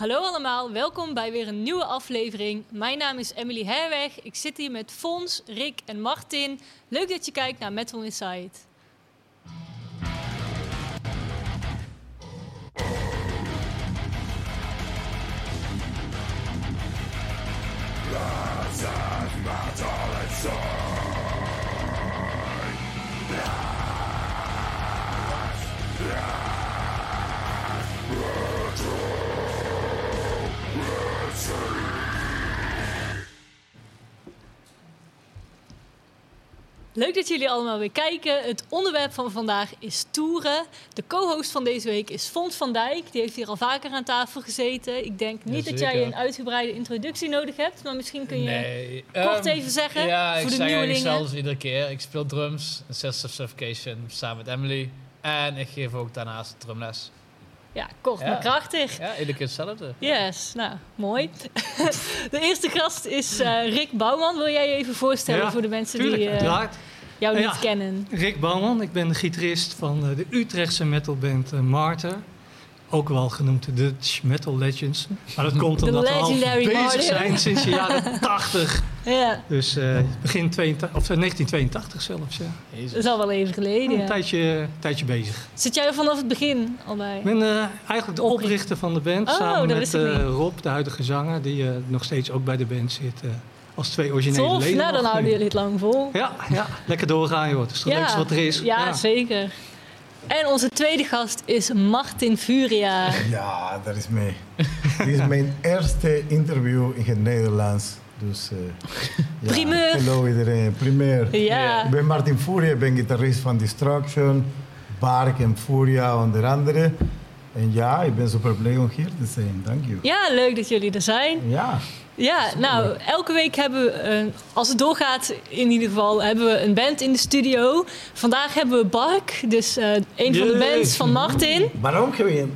Hallo allemaal, welkom bij weer een nieuwe aflevering. Mijn naam is Emily Herweg. Ik zit hier met Fons, Rick en Martin. Leuk dat je kijkt naar Metal Inside. Leuk dat jullie allemaal weer kijken. Het onderwerp van vandaag is toeren. De co-host van deze week is Fons van Dijk. Die heeft hier al vaker aan tafel gezeten. Ik denk niet dat jij een uitgebreide introductie nodig hebt. Maar misschien kun je Nee. kort ehm, even zeggen ja, voor ik de zeg eigenlijk nieuwelingen. zelfs iedere keer. Ik speel drums in Sisters of Suffocation samen met Emily. En ik geef ook daarnaast drumles. Ja, kort Ja. maar krachtig. Ja, iedere keer hetzelfde. Yes, nou, mooi. De eerste gast is eh, Rick Bouwman. Wil jij je even voorstellen Ja, voor de mensen Tuurlijk, die eh, jou Ja. niet kennen? Rick Bouwman, ik ben de gitarist van eh, de Utrechtse metalband uh, Martyr. Ook wel genoemd de Dutch Metal Legends. Maar dat komt omdat we al bezig zijn sinds de jaren 80. Ja, Dus eh, begin 82, of, eh, 1982 zelfs. Ja. dat is al wel even geleden. Een ja. tijdje, tijdje bezig. Zit jij er vanaf het begin al bij? Ik ben eh, eigenlijk de Oprichter. van de band. Oh, samen met eh. Rob, de huidige zanger. Die eh, nog steeds ook bij de band zit. Als twee originele Tof, leden. nou dan houden jullie het lang vol. Ja, ja, lekker doorgaan joh. Het is het leukste wat er is. Ja, zeker. En onze tweede gast is Martin Furia. Ja, dat is mee. Dit is mijn eerste interview in het Nederlands. Dus, eh, ja, Primeur. Hallo iedereen, primeur. Ja. Ik ben Martin Furia, ik ben gitarist van Destruction, Bark en Furia onder andere. En ja, ik ben super blij om hier te zijn. Dank je. Ja, leuk dat jullie er zijn. Ja, Ja, nou, elke week hebben we, als het doorgaat in ieder geval, hebben we een band in de studio. Vandaag hebben we Bark, dus eh, een van de bands van Martin. waarom hebben je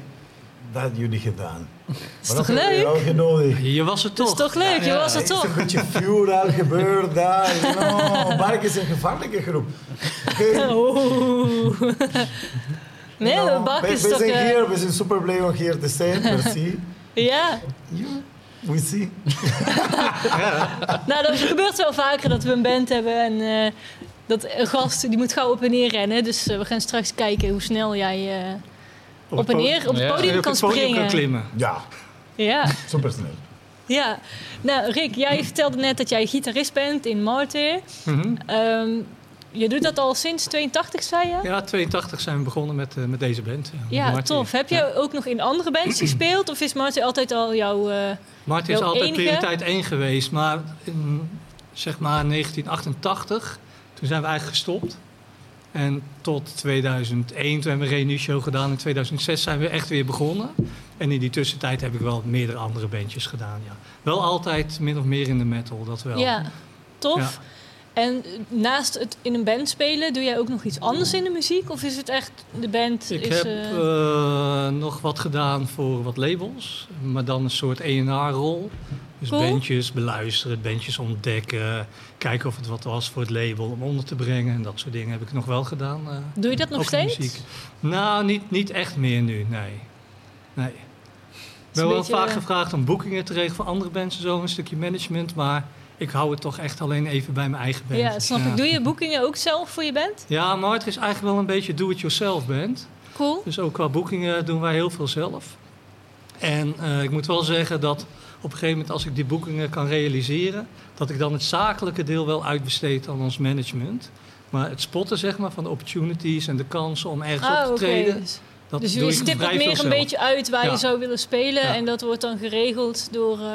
dat jullie gedaan? Is toch hebben leuk? uitgenodigd? Je was het Dat toch? is toch leuk, je Ja, was er is een toch? beetje vuur al gebeurd daar. No, Bark is een gevaarlijke groep. Oeh. Nee, Nou, Bark we, is we toch... zijn eh, hier, we zijn super blij om hier te zijn. Merci. ja, we see. nou dat gebeurt wel vaker dat we een band hebben en eh, dat een gast die moet gauw op en neer rennen. Dus eh, we gaan straks kijken hoe snel jij eh, op en het neer op het Ja. podium op kan het podium springen. kan klimmen. Ja, Ja, super snel. ja. Nou Rick, jij vertelde net dat jij gitarist bent in Martyr. Mhm. Ehm, je doet dat al sinds 82, zei je? Ja, 82 zijn we begonnen met, eh, met deze band. Ja, Ja, Martin. tof. Heb je ook nog in andere bands gespeeld? Of is Martyr altijd al jouw... eh, Martin is altijd enige? prioriteit 1 geweest, maar in zeg maar 1988, toen zijn we eigenlijk gestopt. En tot 2001, toen hebben we een reunie-show gedaan. In 2006 zijn we echt weer begonnen. En in die tussentijd heb ik wel meerdere andere bandjes gedaan, ja. Wel altijd min of meer in de metal, dat wel. Ja, tof. Ja. En naast het in een band spelen, doe jij ook nog iets anders in de muziek? Of is het echt de band? Ik is, heb eh, eh, nog wat gedaan voor wat labels, maar dan een soort ENR-rol. Dus Cool. bandjes beluisteren, bandjes ontdekken, kijken of het wat was voor het label om onder te brengen en dat soort dingen heb ik nog wel gedaan. eh, doe je dat nog steeds? muziek. Nou, niet, niet echt meer nu, nee. nee. Ik ben wel beetje- vaak gevraagd om boekingen te regelen voor andere bands en zo, een stukje management, maar ik hou het toch echt alleen even bij mijn eigen band. Ja, snap ik. Doe je boekingen ook zelf voor je band? Ja, maar het is eigenlijk wel een beetje do-it-yourself band. Cool. Dus ook qua boekingen doen wij heel veel zelf. En eh, ik moet wel zeggen dat op een gegeven moment als ik die boekingen kan realiseren, dat ik dan het zakelijke deel wel uitbesteed aan ons management. Maar het spotten zeg maar, van de opportunities en de kansen om ergens op te oké. treden, Dus, dat dus je vrij veel meer een zelf. beetje uit waar je zou willen spelen. Ja. En dat wordt dan geregeld door... eh,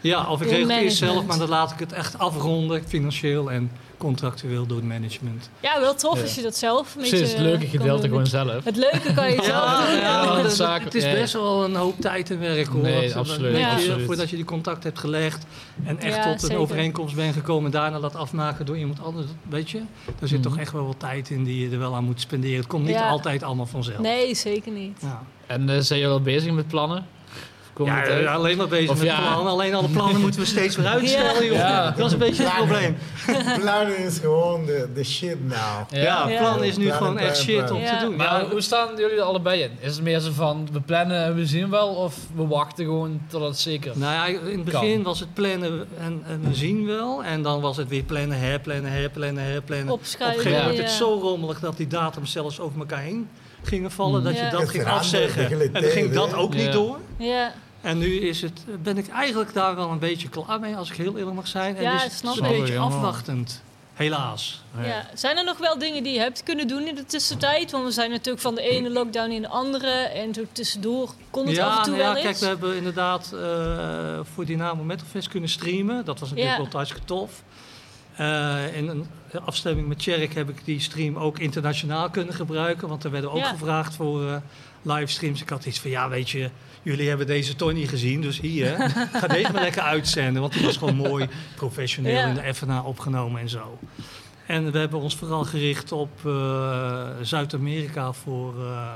Ja, of ik regel het eerst zelf, maar dan laat ik het echt afronden, financieel en contractueel door het management. Ja, wel tof Ja. als je dat zelf een Precies, beetje... het leuke gedeelte doen. gewoon zelf. Het leuke kan je zelf Ja, doen. het dat- zaken- het is best wel een hoop tijd en werk hoor. Nee, Dat- absoluut. Voordat je die contact hebt gelegd en echt Ja, tot een zeker. overeenkomst bent gekomen, daarna laat afmaken door iemand anders. Weet je, daar zit Mhm. toch echt wel wat tijd in die je er wel aan moet spenderen. Het komt niet Ja. altijd allemaal vanzelf. Nee, zeker niet. Ja. En eh, zijn jullie al bezig met plannen? Ja, alleen maar bezig Of met ja. plannen. Alleen alle plannen moeten we steeds weer uitstellen. Ja. Dat is een beetje het probleem. Plannen is gewoon de, de shit now. Ja, Ja. plan is nu gewoon echt shit om plannen. te doen. Maar Ja, hoe staan jullie er allebei in? Is het meer zo van, we plannen en we zien wel, of we wachten gewoon tot het zeker Nou ja, in het begin was het plannen en, en we zien wel. En dan was het weer plannen, herplannen, herplannen, herplannen. Op een Opschuiven. gegeven moment ja. werd het zo rommelig dat die datums zelfs over elkaar heen gingen vallen. Dat Ja. je dat Het ging afzeggen. En dan ging dat ook Ja. niet door. Ja, En nu is het, ben ik eigenlijk daar wel een beetje klaar mee, als ik heel eerlijk mag zijn. En Ja, is het snap een ik. beetje afwachtend. Helaas. ja. Zijn er nog wel dingen die je hebt kunnen doen in de tussentijd? Want we zijn natuurlijk van de ene lockdown in de andere. En zo tussendoor kon het af en toe nou ja, wel kijk, eens. we hebben inderdaad eh, voor Dynamo Metal Fest kunnen streamen. Dat was natuurlijk Ja. wel hartstikke tof. Eh, in een afstemming met Tjerk heb ik die stream ook internationaal kunnen gebruiken. Want er werden ook Ja. gevraagd voor eh, livestreams. Ik had iets van, ja weet je, jullie hebben deze toch niet gezien. Dus hier, ga deze maar lekker uitzenden. Want die was gewoon mooi, professioneel Ja. in de FNA opgenomen en zo. En we hebben ons vooral gericht op eh, Zuid-Amerika voor eh,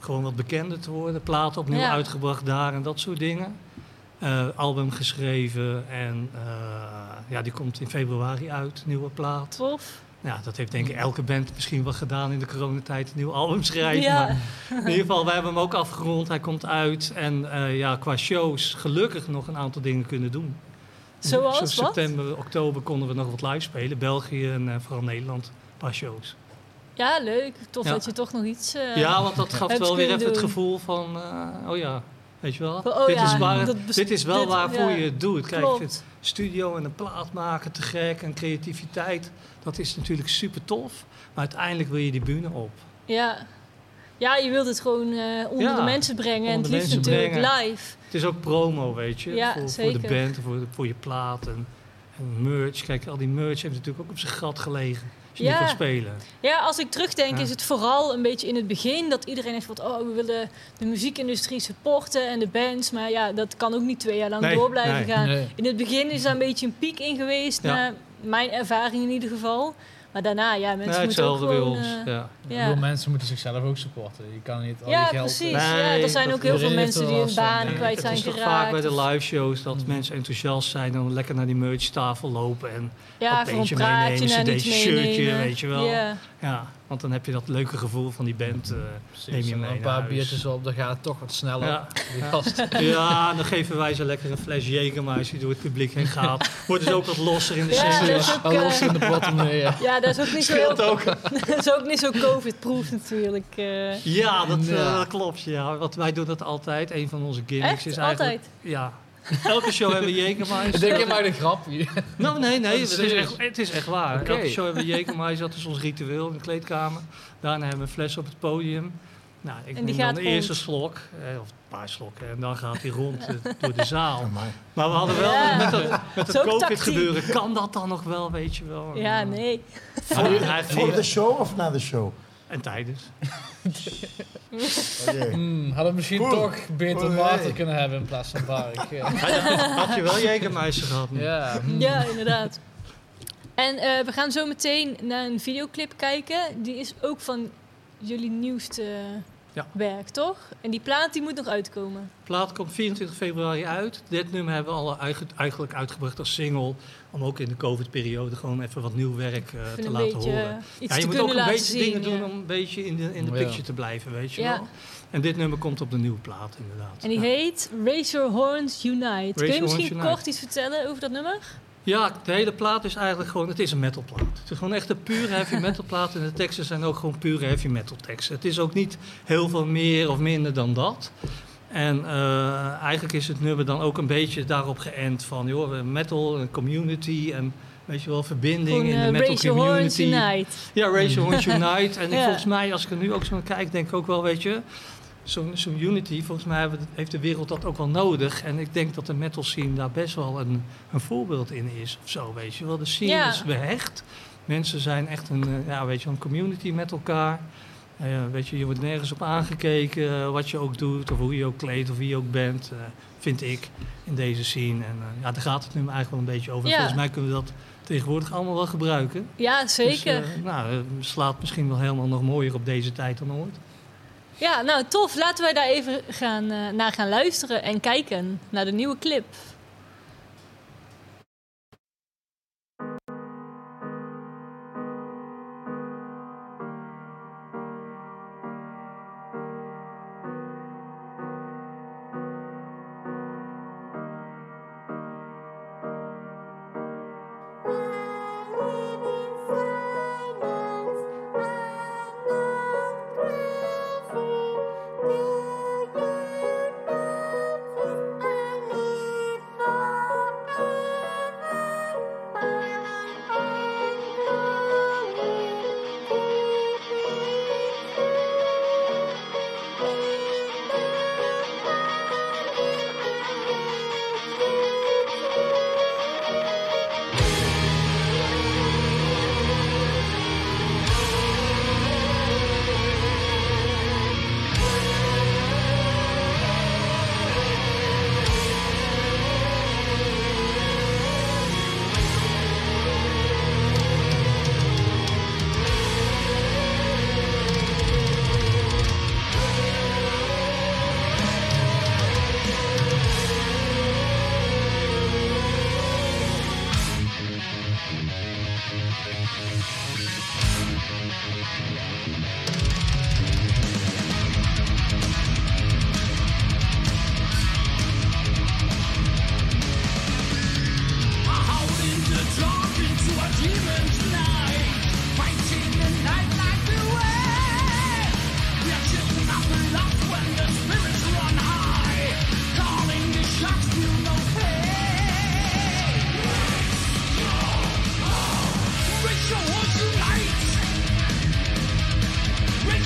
gewoon wat bekender te worden. Platen opnieuw Ja. uitgebracht daar en dat soort dingen. Eh, album geschreven en ja, die komt in februari uit, nieuwe plaat. Tof. Ja, dat heeft denk ik elke band misschien wel gedaan in de coronatijd, een nieuw album schrijven. Ja. Maar in ieder geval, wij hebben hem ook afgerond, hij komt uit. En eh, ja, qua shows gelukkig nog een aantal dingen kunnen doen. Zoals Zo wat? september, oktober konden we nog wat live spelen. België en eh, vooral Nederland, een paar shows. Ja, leuk. Tof Ja. dat je toch nog iets... eh, ja, want dat gaf wel weer even het gevoel van, oh ja, weet je wel. Oh dit, ja, is waar, dit is wel dit- waarvoor ja. je het doet. Kijk, studio en een plaat maken, te gek en creativiteit, dat is natuurlijk super tof. Maar uiteindelijk wil je die bühne op. Ja. ja, je wilt het gewoon eh, onder Ja, de mensen brengen. En het liefst natuurlijk brengen. live. Het is ook promo, weet je, voor, voor de band, voor, de- voor je plaat en, en merch. Kijk, al die merch heeft natuurlijk ook op zijn gat gelegen. Je Ja. niet kan spelen. Ja, als ik terugdenk Ja. is het vooral een beetje in het begin dat iedereen heeft van, oh, we willen de muziekindustrie supporten en de bands. Maar ja, dat kan ook niet twee jaar lang Nee, door blijven nee. gaan. Nee. In het begin is daar een beetje een piek in geweest, Ja. naar mijn ervaring in ieder geval. Maar daarna, ja, mensen moeten ook gewoon... ons. eh, ja. Ik ja. bedoel, mensen moeten zichzelf ook supporten. Je kan niet al ja, geld... precies. Nee, ja, er zijn ook heel veel mensen die hun ik. kwijt het zijn is toch geraakt. vaak bij de live shows dat Mm. mensen enthousiast zijn en lekker naar die merchtafel lopen en ja, een beetje meenemen, naar een iets shirtje, weet je wel. Ja. ja, want dan heb je dat leuke gevoel van die band. eh, neem je mee een paar huis. biertjes op, dan gaat het toch wat sneller. ja. Die gast. ja, dan geven wij ze lekker een fles Jägermeister die door het publiek heen gaat. Worden ze ook wat losser in de Ja, ook, Al los eh, in de portemonnee, ja. Ja, dat is ook niet zo Scheelt heel... ook. dat is ook niet zo covid-proof natuurlijk. eh. Ja, dat, eh, Ja. dat klopt. Ja. Want wij doen dat altijd. Een van onze gimmicks Echt? is eigenlijk... Altijd? Ja. Elke show hebben we Jägermeister. denk je maar de grap hier. Nou, nee, nee, Oh, het is, echt, het is echt waar. Elke show hebben we Jägermeister, dat is ons ritueel in de kleedkamer. Daarna hebben we een fles op het podium. Nou, ik die neem gaat dan de eerste rond. slok, eh, of een paar slokken, en dan gaat hij rond eh, door de zaal. Amai. Maar we hadden wel, Ja. met, dat, met het tactiek. COVID-gebeuren, kan dat dan nog wel, weet je wel? Ja, En, eh, nee. Voor de show of na de show? En tijdens. Hadden we misschien Cool. toch beter water kunnen hebben in plaats van bark. Ja. Had je wel Jägermeister gehad? nu? ja. hmm. Ja, inderdaad. En eh, we gaan zo meteen naar een videoclip kijken. Die is ook van jullie nieuwste Ja. werk, toch? En die plaat die moet nog uitkomen. De plaat komt 24 februari uit. Dit nummer hebben we al eigen- eigenlijk uitgebracht als single. Om ook in de COVID-periode gewoon even wat nieuw werk eh, te laten horen. iets Ja, je te moet ook een beetje zien. dingen doen om een beetje in de, in de Ja. picture te blijven, weet je Ja. wel. En dit nummer komt op de nieuwe plaat, inderdaad. En die ja. heet Raise Your Horns Unite. Kun je misschien Horns Unite. kort iets vertellen over dat nummer? Ja, de hele plaat is eigenlijk gewoon, het is een metalplaat. Het is gewoon echt een pure heavy metal plaat en de teksten zijn ook gewoon pure heavy metal teksten. Het is ook niet heel veel meer of minder dan dat. En eh, eigenlijk is het nummer dan ook een beetje daarop geënt van, joh, metal, een community en weet je wel, verbinding in de eh, metal Raise Your Horns community. Unite. Ja, Raise Your Horns Unite. En Ja. volgens mij, als ik er nu ook zo naar kijk, denk ik ook wel, weet je, zo'n zo'n unity, volgens mij heeft de wereld dat ook wel nodig. En ik denk dat de metal scene daar best wel een, een voorbeeld in is of zo, weet je wel. De scene Ja. is behecht. Mensen zijn echt een, eh, ja, weet je, een community met elkaar. Eh, weet je, je wordt nergens op aangekeken eh, wat je ook doet, of hoe je ook kleedt, of wie je ook bent, vind ik, in deze scene. En ja, daar gaat het nu eigenlijk wel een beetje over. Ja. Volgens mij kunnen we dat tegenwoordig allemaal wel gebruiken. Ja, zeker. Dus, nou, het slaat misschien wel helemaal nog mooier op deze tijd dan ooit. Ja, nou tof. Laten wij daar even gaan, eh, naar gaan luisteren en kijken naar de nieuwe clip.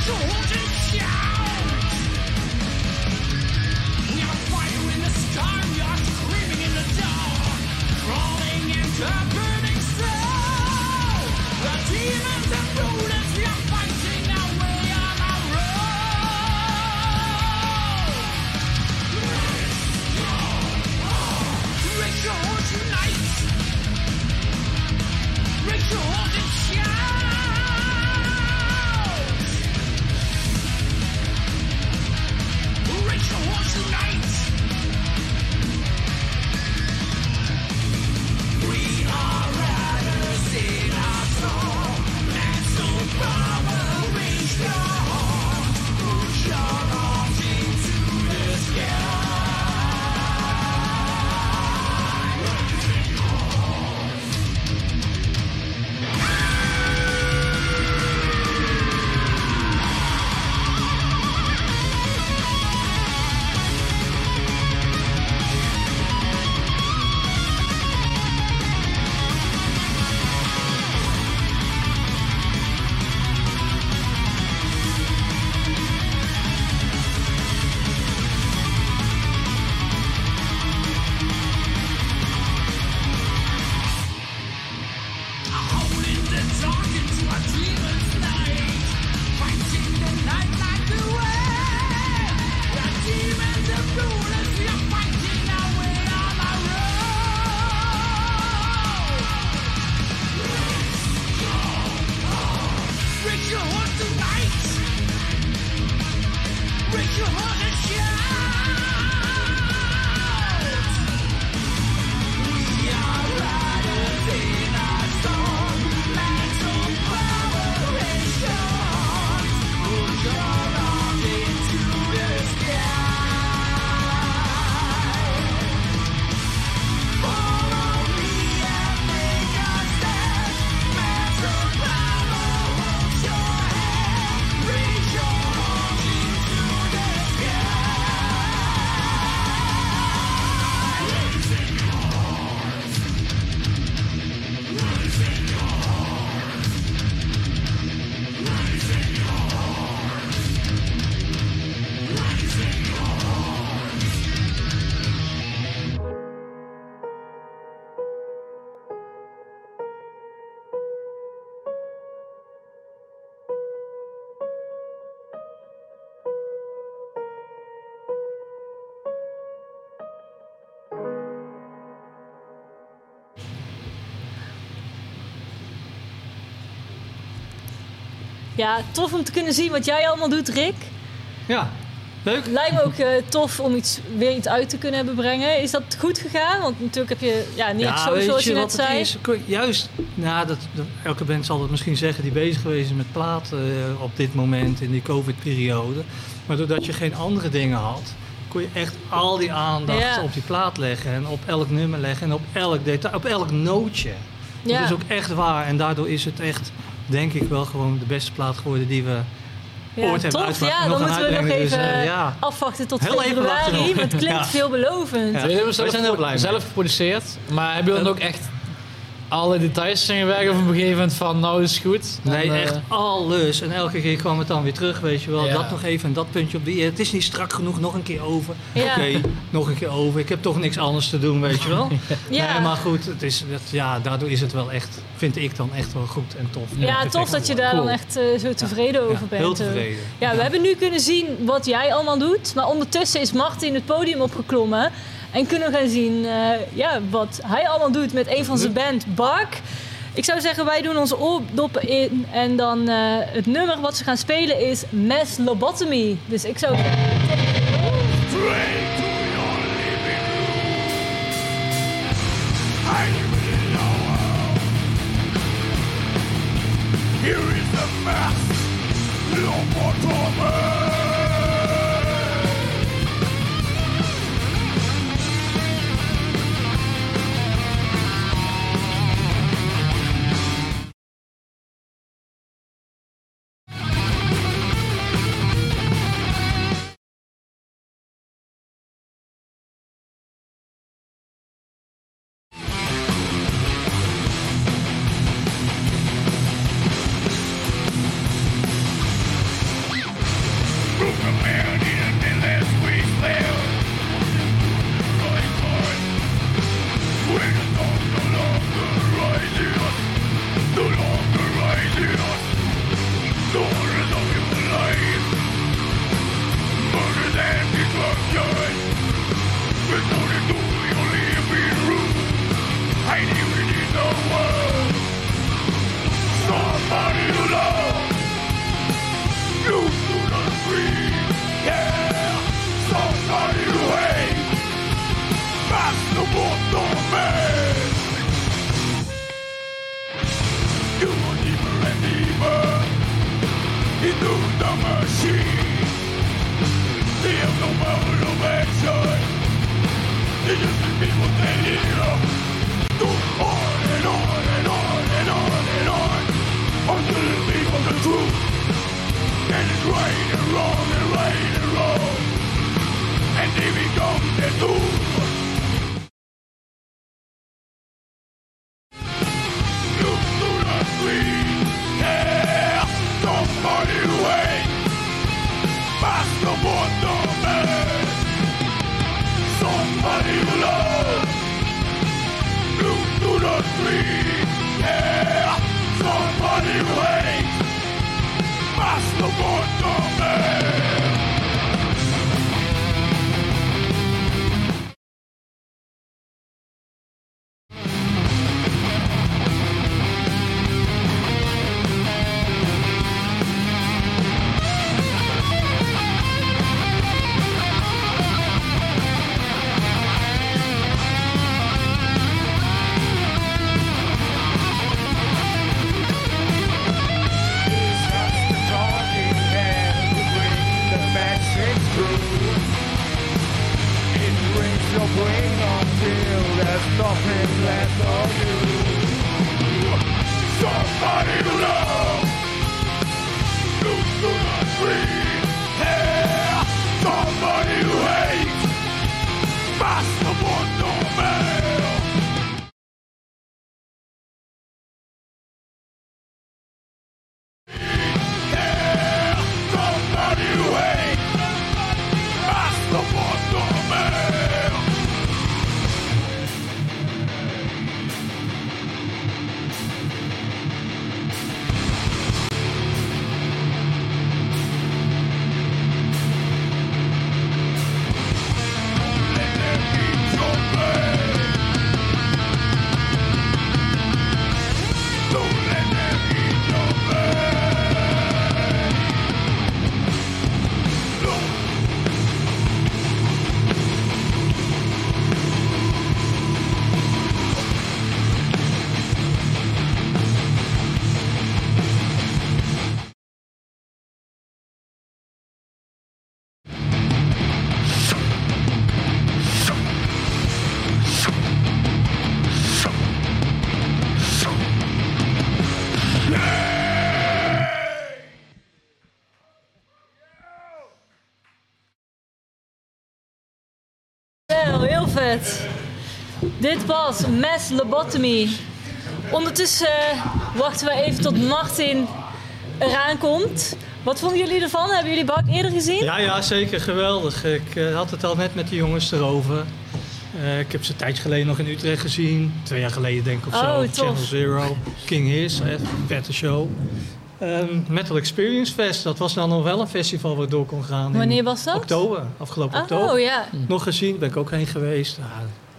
Go! Ja, tof om te kunnen zien wat jij allemaal doet, Rick. Ja, leuk. Lijkt me ook eh, tof om iets, weer iets uit te kunnen hebben brengen. Is dat goed gegaan? Want natuurlijk heb je ja, niet zo zoals je, net zei. is? Juist, nou, dat, dat- elke band zal het misschien zeggen die bezig geweest is met platen eh, op dit moment in die COVID-periode. Maar doordat je geen andere dingen had, kon je echt al die aandacht Ja. op die plaat leggen en op elk nummer leggen en op elk detail, op elk nootje. Dat is ook echt waar en daardoor is het echt, denk ik, wel gewoon de beste plaat geworden die we Ja, ooit hebben uitgebracht. Ja, dan moeten we nog uitbrengen. even Dus, eh, ja. afwachten tot Heel februari. Maar het klinkt Ja. veelbelovend. Ja. Jullie hebben Wij zijn heel blij mee. zelf geproduceerd, maar hebben jullie dan ook echt alle details zijn of op een gegeven moment van nou is goed? Dan, Nee, eh, echt alles. En elke keer kwam het dan weer terug, weet je wel. Ja. Dat nog even en dat puntje op die. Het is niet strak genoeg, nog een keer over. Ja. Oké, nog een keer over. Ik heb toch niks anders te doen, weet je wel. Ja. Nee, maar goed, het is, het, ja, daardoor is het wel echt, vind ik dan echt wel goed en tof. Ja, tof dat je daar cool. dan echt eh, zo tevreden over Ja, bent. Heel ook. tevreden. Ja, we hebben nu kunnen zien wat jij allemaal doet. Maar ondertussen is Martin het podium opgeklommen. En kunnen we gaan zien eh, ja, wat hij allemaal doet met een van zijn band, Bark. Ik zou zeggen, wij doen onze oordoppen in. En dan eh, het nummer wat ze gaan spelen is Mass Lobotomy. Dus ik zou zeggen... Here is the mass, And they become the tools. Dit was Mass Lobotomy. Ondertussen eh, wachten we even tot Martin eraan komt. Wat vonden jullie ervan? Hebben jullie Bak eerder gezien? Ja, ja, zeker. Geweldig. Ik eh, had het al net met de jongens erover. Eh, ik heb ze een tijdje geleden nog in Utrecht gezien. Twee jaar geleden denk ik of zo. Oh, tof. Channel Zero. King een vette show. Ehm, Metal Experience Fest, dat was dan nog wel een festival waar ik door kon gaan. Wanneer was dat? Oktober, afgelopen oktober. Oh ja. Nog gezien, ben ik ook heen geweest. Ja,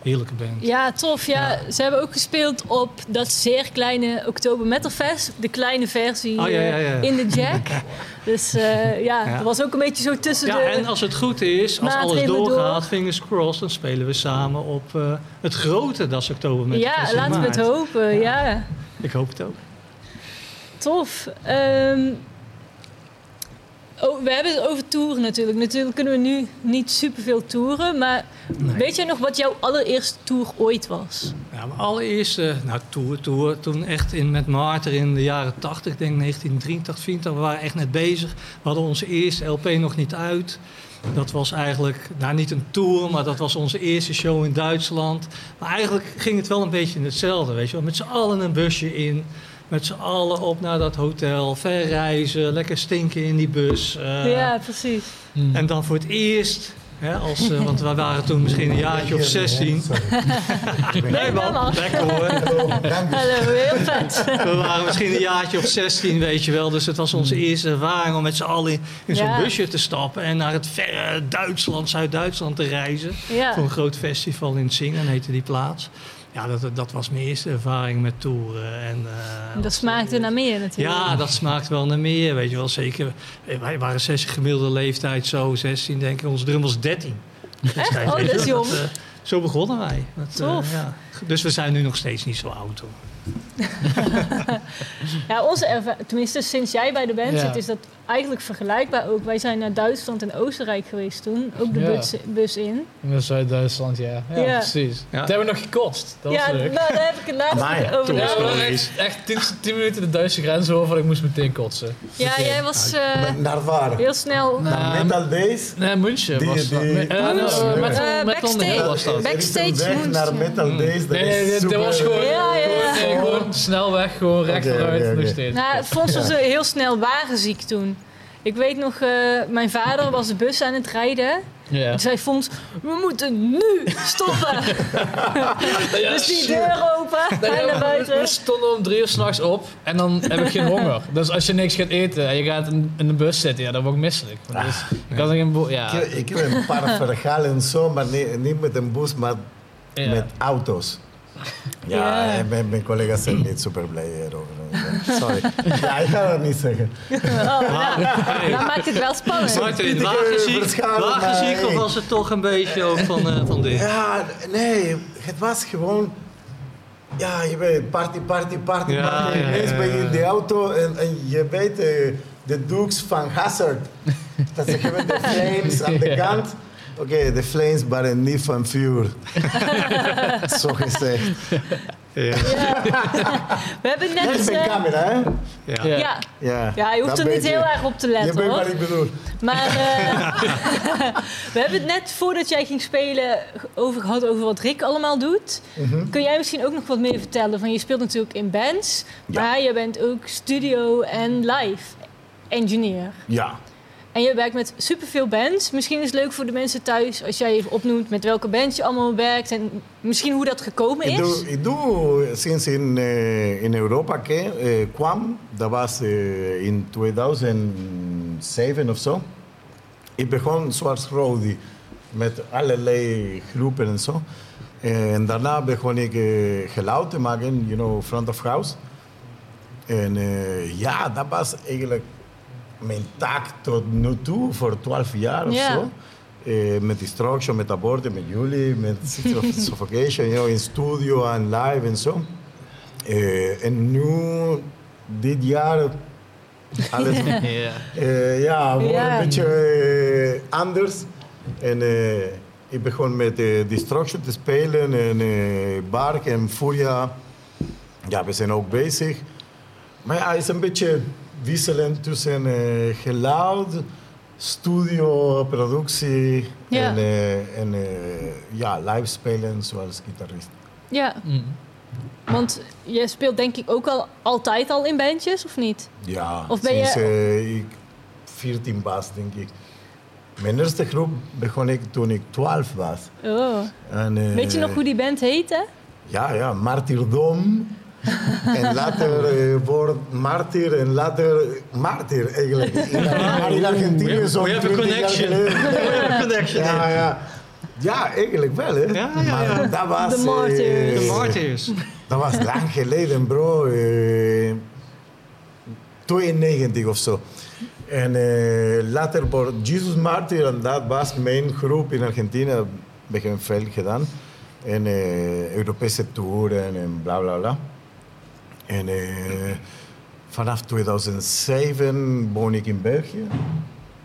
heerlijke band. Ja, tof. Ja. Ze hebben ook gespeeld op dat zeer kleine Oktober Metal Fest. De kleine versie Oh, ja, ja, ja. eh, in de Jack. dus eh, ja, Ja. dat was ook een beetje zo tussen Ja, de... en als het goed is, als alles doorgaat, door. fingers crossed, dan spelen we samen op eh, het grote Das Oktober met ja, Fest in laten we het hopen. Ja, Ik hoop het ook. Tof. Ehm, oh, we hebben het over toeren natuurlijk. Natuurlijk kunnen we nu niet superveel toeren. Maar weet jij nog wat jouw allereerste tour ooit was? Ja, mijn allereerste nou, tour, tour, toen echt in, met Maarten in de jaren 80, ik denk 1983, 84, we waren echt net bezig. We hadden onze eerste LP nog niet uit. Dat was eigenlijk, nou niet een tour, maar dat was onze eerste show in Duitsland. Maar eigenlijk ging het wel een beetje in hetzelfde, weet je wel. Met z'n allen een busje in, met z'n allen op naar dat hotel, verreizen, lekker stinken in die bus. eh, ja, precies. Hmm. En dan voor het eerst, hè, als, eh, want wij waren toen misschien een jaartje of 16. Nee man, lekker hoor. Dank je. Hallo, heel vet. We waren misschien een jaartje of 16, weet je wel. Dus het was onze eerste ervaring om met z'n allen in, in zo'n Ja. busje te stappen... en naar het verre Duitsland, Zuid-Duitsland te reizen. Ja. Voor een groot festival in Singen, heette die plaats. Ja, dat, dat was mijn eerste ervaring met toeren. En, eh, Dat smaakte naar meer natuurlijk. ja, dat smaakt wel naar meer, weet je wel. Zeker, eh, wij waren 16 gemiddelde leeftijd, zo 16 denk ik. Onze drum was 13. destijds, Oh, dat is jong. eh, zo begonnen wij. Dat, eh, ja. Dus we zijn nu nog steeds niet zo oud hoor. Ja, onze erva- tenminste sinds jij bij de band Ja. zit, is dat eigenlijk vergelijkbaar ook. Wij zijn naar Duitsland en Oostenrijk geweest toen, ook de Ja. bus, bus in. In Zuid-Duitsland, ja. Ja, Ja. precies. Ja. Dat hebben we nog gekost. Dat ja, was nou, daar heb ik het laatst Amai, over Ja, echt, echt 10, 10 minuten de Duitse grens over en ik moest meteen kotsen. Ja, jij was eh, Naar waar? heel snel... Nou, Naar Metal Days? Nee, München Die- was dat. die- Me- eh, München. nou, met, Eh, met on the Hill was dat. backstage. Backstage weg moest naar. Metal Days. Dat Nee, dat was gewoon, Ja, ja, ja. gewoon, snelweg, recht vooruit, nog steeds. Nou, Fons was heel snel wagenziek toen. Ik weet nog, eh, mijn vader was de bus aan het rijden. Ja. Toen zei Fons, we moeten nu stoppen. dus die deur open, Nee, hij naar we, buiten. we stonden om drie uur s'nachts op en dan heb ik geen honger. Dus als je niks gaat eten en je gaat in, in de bus zitten, ja, dan word ik misselijk. Dus ik had geen ja. Ik, ik heb een paar verhalen zo, maar niet, niet met een bus, maar Ja. met auto's. Ja, mijn, mijn collega's zijn niet super blij hierover. Sorry. Ja, ik ga dat niet zeggen. Oh, nou, dan maakt het wel spannend. Pieter, wagenziek, verschalen, wagenziek of was het toch een beetje ook van, eh, van dit? Ja, nee, het was gewoon... Ja, je weet, party, party, party, Ja, party. ja, ja, Ineens ben je in de auto en, en je weet eh, de doeks van Hazard. Dat ze hebben de flames aan de Ja. kant. Oké, de flames waren niet van vuur. Zo gezegd. Ja. Ja. We hebben Dat net... is mijn camera, hè? Ja. Ja. ja. Ja, je hoeft dat er niet heel je. erg op te Je letten weet hoor. wat ik bedoel. Maar eh, we hebben het net voordat jij ging spelen over gehad over wat Rick allemaal doet. Mhm. Kun jij misschien ook nog wat meer vertellen? Van je speelt natuurlijk in bands, Ja. maar je bent ook studio en live engineer. Ja. En je werkt met superveel bands. Misschien is het leuk voor de mensen thuis als jij even opnoemt met welke bands je allemaal werkt en misschien hoe dat gekomen Ik is. doe, ik doe sinds in, eh, in Europa ke- eh, kwam, dat was eh, in 2007 of zo. Ik begon zoals Rodi met allerlei groepen en zo. En daarna begon ik geluid te maken, you know, front of house. En ja, dat was eigenlijk mijn taak tot nu toe, voor 12 jaar of zo. Eh, met Destruction, met Aborted, met jullie, met Suffocation, you know, in studio en live en zo. Eh, en nu, dit jaar, alles Ja. eh, ja, Ja. een beetje eh, anders. En eh, ik begon met eh, Destruction te spelen en eh Bark en Furia. Ja, we zijn ook bezig. Maar ja, het is een beetje wisselend tussen eh, geluid studio, productie Ja. en, eh, en eh, ja, live spelen zoals gitarist. Ja, Mm. want je speelt denk ik ook al altijd al in bandjes, of niet? Ja, Of ben je- sinds eh, ik 14 was, denk ik. Mijn eerste groep begon ik toen ik 12 was. Oh. En, Weet je nog hoe die band heette? Ja, ja, martyrdom. En later eh, wordt martyr en later martyr eigenlijk. In, maar in Argentinië zo'n we have a 20 jaar connection. geleden. Connection. Ja, ja. Ja, eigenlijk wel, hè. Ja, ja, ja. Maar dat was... De martyrs. De eh, Martyrs. Dat was lang geleden, bro. Eh, 92 of zo. En eh, later wordt Jesus Martyr, en dat was mijn groep in Argentinië. We hebben veel gedaan. En eh, Europese touren en bla bla bla. En eh, vanaf 2007 woon ik in België.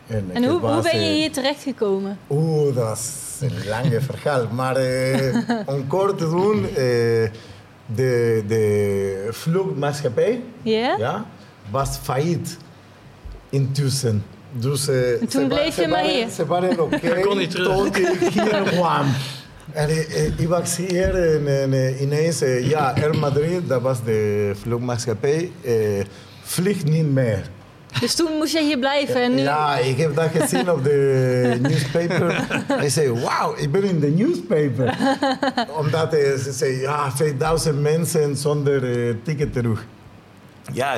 En hoe, hoe ben je eh, hier terechtgekomen? Oeh, dat is een lange verhaal. Maar eh, om kort te doen, eh, de, de vluchtmaatschappij Ja? ja, was failliet intussen. Dus, eh, En toen bleef je maar waren- hier? Ze waren oké kon niet terug. tot ik hier kwam. En eh, eh, ik was hier en, en eh, ineens, ja, Air Madrid, dat was de vluchtmaatschappij, eh, vliegt niet meer. Dus toen moest je hier blijven en nu... Ja, ik heb dat gezien op de newspaper. Ik zei, wauw, ik ben in de newspaper. Omdat ze zei, ja, 5000 mensen zonder ticket terug. Ja,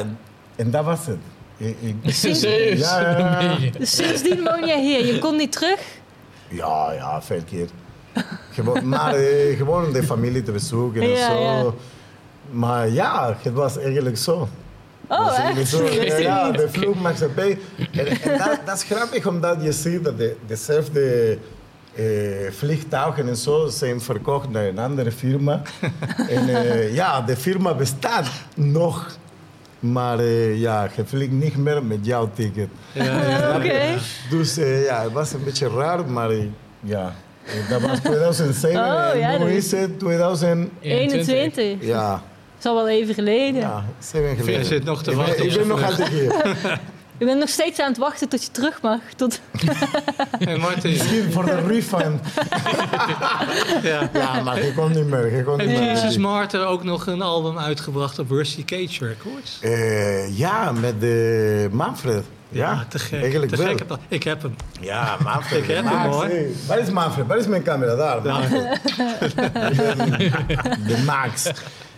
en dat was het. Ik, ik- Serieus? Ja, ja, ja. Een beetje. Dus sindsdien woon jij hier. Je kon niet terug? ja, ja, veel keer. Gewoon, maar eh, gewoon de familie te bezoeken en Ja, zo. ja. Maar ja, het was eigenlijk zo. Oh, Dat is echt? zo, ja, de vloegmaatschappij. En, en dat, dat is grappig omdat je ziet dat de, dezelfde eh, vliegtuigen en zo zijn verkocht naar een andere firma. en eh, ja, de firma bestaat nog. Maar eh, ja, je vliegt niet meer met jouw ticket. Ah, Oké. Dus eh, ja, het was een beetje raar, maar eh, ja. Eh, Dat was 2007 Oh, en ja, nu dat is het 2000... 21. Ja, is al wel even geleden. ja, zeven geleden. Je zit nog te Ik ben- wachten Ik ben nog vlucht. altijd hier. Ik ben nog steeds aan het wachten tot je terug mag. Tot... Hey Martin, Misschien voor de refund. ja. Ja, maar je komt niet meer. Je komt niet Heeft meer. Martyr ook nog een album uitgebracht op Rusty Cage Records? Eh, ja, met de Manfred. Ja, te gek. Eigenlijk te wel. gek. Ik heb hem. Ja, Manfred. Ik heb hem, Max, hoor. hey. Waar is Manfred? Waar is mijn camera? Daar, Manfred. de Max.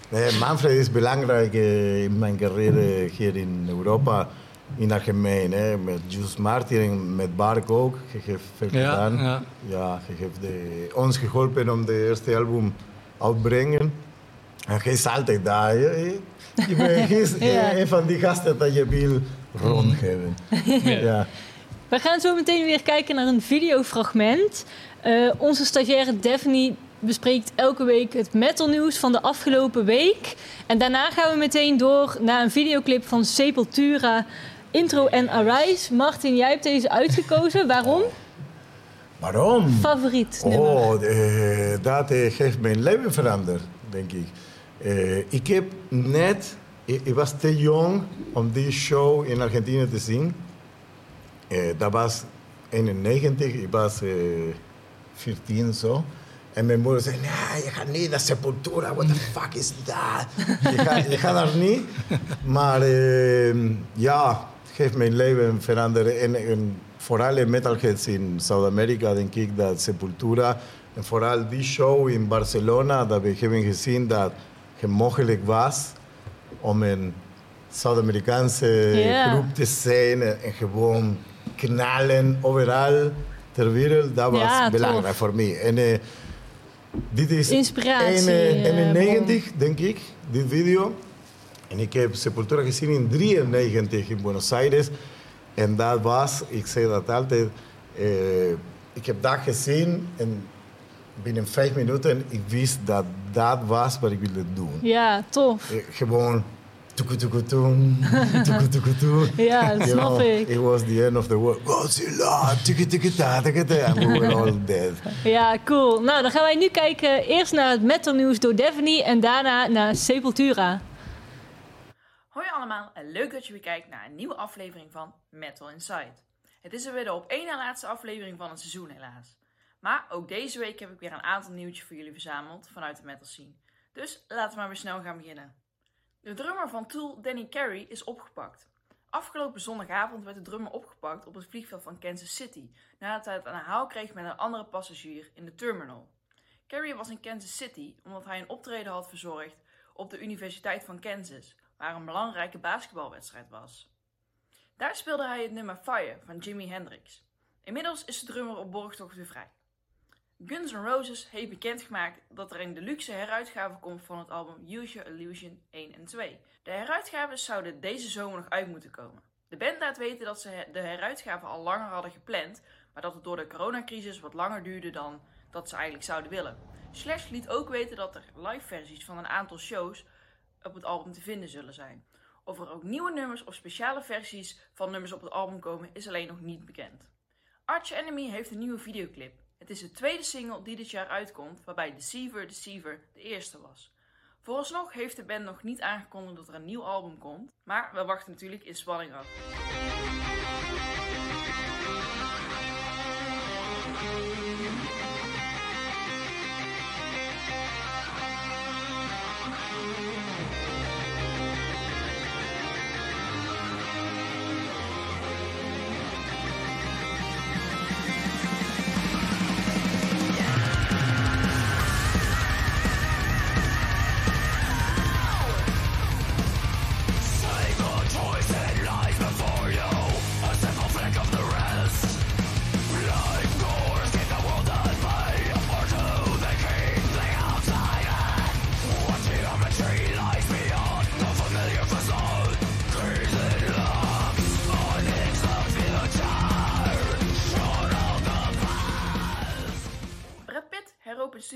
Nee, Manfred is belangrijk eh, in mijn carrière hier in Europa. In het algemeen, hè. met Juice Martin en met Bark ook. Je heeft veel Ja, gedaan. ja. Ja, je hebt de, ons geholpen om de eerste album uit te brengen. En hij is altijd daar. hè. Je bent- Hij is Ja. een van die gasten dat je wil rondgeven. Ja. We gaan zo meteen weer kijken naar een videofragment. Eh, onze stagiaire Daphne bespreekt elke week het metalnieuws van de afgelopen week. En daarna gaan we meteen door naar een videoclip van Sepultura, Intro en Arise. Martin, jij hebt deze uitgekozen. Waarom? Waarom? Favoriet nummer. Oh, eh, dat eh, heeft mijn leven veranderd, denk ik. Eh, ik heb net, ik, was te jong om die show in Argentinië te zien. Eh, dat was 91, ik was eh 14 zo. En mijn moeder zei, nee, je gaat niet naar Sepultura, what the fuck is dat? je, gaat, je gaat daar niet. Maar eh, ja, het heeft mijn leven veranderd. En, en vooral in metalheads in Zuid-Amerika denk ik dat Sepultura... En vooral die show in Barcelona, dat we hebben gezien dat het mogelijk was om een Zuid-Amerikaanse groep te zijn en, gewoon knallen overal ter wereld. Dat was Ja, tof. belangrijk voor mij. En eh, dit is Inspiratie, een, eh, 91, denk ik, dit video. En ik heb Sepultura gezien in 93 in Buenos Aires. En dat was, ik zeg dat altijd, eh, ik heb dat gezien en binnen vijf minuten, ik wist dat dat was wat ik wilde doen. Ja, tof. Eh, gewoon, tukutukutum, tukutukutum. Ja, snap know, ik. It was the end of the world. Godzilla, tikkitikita, tikita, and we were all dead. Ja, cool. Nou, dan gaan wij nu kijken eerst naar het metalnieuws door Daphne en daarna naar Sepultura. Hoi allemaal en leuk dat je weer kijkt naar een nieuwe aflevering van Metal Inside. Het is alweer de op één na laatste aflevering van het seizoen helaas. Maar ook deze week heb ik weer een aantal nieuwtjes voor jullie verzameld vanuit de metal scene. Dus laten we maar weer snel gaan beginnen. De drummer van Tool, Danny Carey, is opgepakt. Afgelopen zondagavond werd de drummer opgepakt op het vliegveld van Kansas City nadat hij het aan de haal kreeg met een andere passagier in de terminal. Carey was in Kansas City omdat hij een optreden had verzorgd op de Universiteit van Kansas, waar een belangrijke basketbalwedstrijd was. Daar speelde hij het nummer Fire van Jimi Hendrix. Inmiddels is de drummer op borgtocht weer vrij. Guns N' Roses heeft bekendgemaakt dat er een deluxe heruitgave komt van het album Use Your Illusion 1 en 2. De heruitgaves zouden deze zomer nog uit moeten komen. De band laat weten dat ze de heruitgave al langer hadden gepland, maar dat het door de coronacrisis wat langer duurde dan dat ze eigenlijk zouden willen. Slash liet ook weten dat er live versies van een aantal shows op het album te vinden zullen zijn. Of er ook nieuwe nummers of speciale versies van nummers op het album komen is alleen nog niet bekend. Arch Enemy heeft een nieuwe videoclip. Het is de tweede single die dit jaar uitkomt, waarbij Deceiver Deceiver de eerste was. Vooralsnog heeft de band nog niet aangekondigd dat er een nieuw album komt, maar we wachten natuurlijk in spanning af.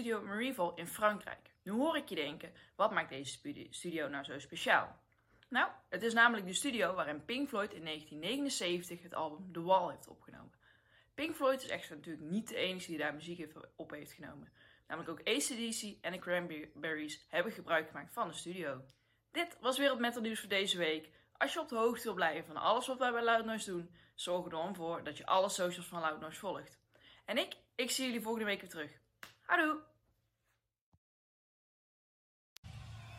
Studio in Frankrijk. Nu hoor ik je denken, wat maakt deze studio nou zo speciaal? Nou, het is namelijk de studio waarin Pink Floyd in 1979 het album The Wall heeft opgenomen. Pink Floyd is echter natuurlijk niet de enige die daar muziek heeft- op heeft genomen. Namelijk ook ACDC en de Cranberries hebben gebruik gemaakt van de studio. Dit was weer het metal nieuws voor deze week. Als je op de hoogte wil blijven van alles wat wij bij Loud Noise doen, zorg er dan voor dat je alle socials van Loud Noise volgt. En ik, ik zie jullie volgende week weer terug. Houdoe!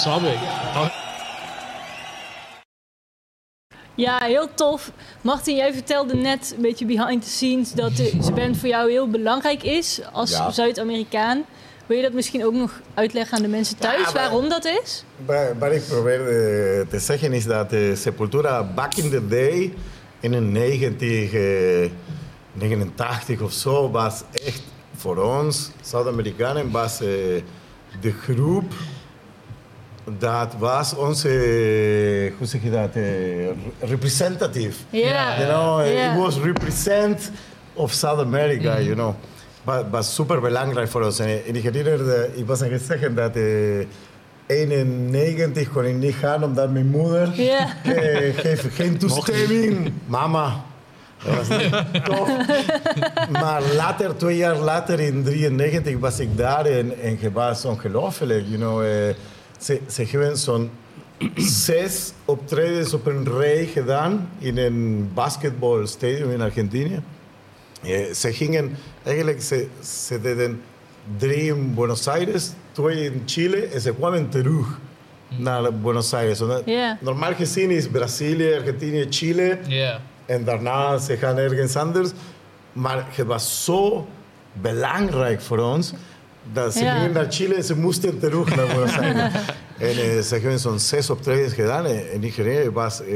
snap ik. Ja, heel tof. Martin, jij vertelde net een beetje behind the scenes dat de band voor jou heel belangrijk is als Ja. Zuid-Amerikaan. Wil je dat misschien ook nog uitleggen aan de mensen thuis maar- waarom dat is? Wa- Wat ik probeer eh, te zeggen is dat eh, Sepultura back in the day, in een 1989 of zo, was echt voor ons, Zuid-Amerikanen, was eh, de groep dat was onze, hoe zeg je dat, eh, representative. Ja. You know, eh, it was represent of South America, you know. Maar was super belangrijk voor ons. En, ik herinnerde, ik was aan het zeggen dat eh 91 kon ik niet gaan omdat mijn moeder Ja. eh, geeft geen toestemming. Mama. Dat was niet tof. Maar later, twee jaar later, in 93, was ik daar en, en het was ongelooflijk. You know, eh, ze, ze hebben zo'n zes optredens op een rij gedaan in een basketbalstadion in Argentinië. Eh, ze gingen, eigenlijk, ze, ze deden drie in Buenos Aires, twee in Chile en ze kwamen terug naar Buenos Aires. Omdat Ja. Normaal gezien is Brazilië, Argentinië, Chile Ja. en daarna ze gaan ergens anders. Maar het was zo belangrijk voor ons dat ze Ja. gingen naar Chile en ze moesten terug naar Buenos Aires. en eh, ze hebben zo'n zes optredens gedaan en, en ik was eh,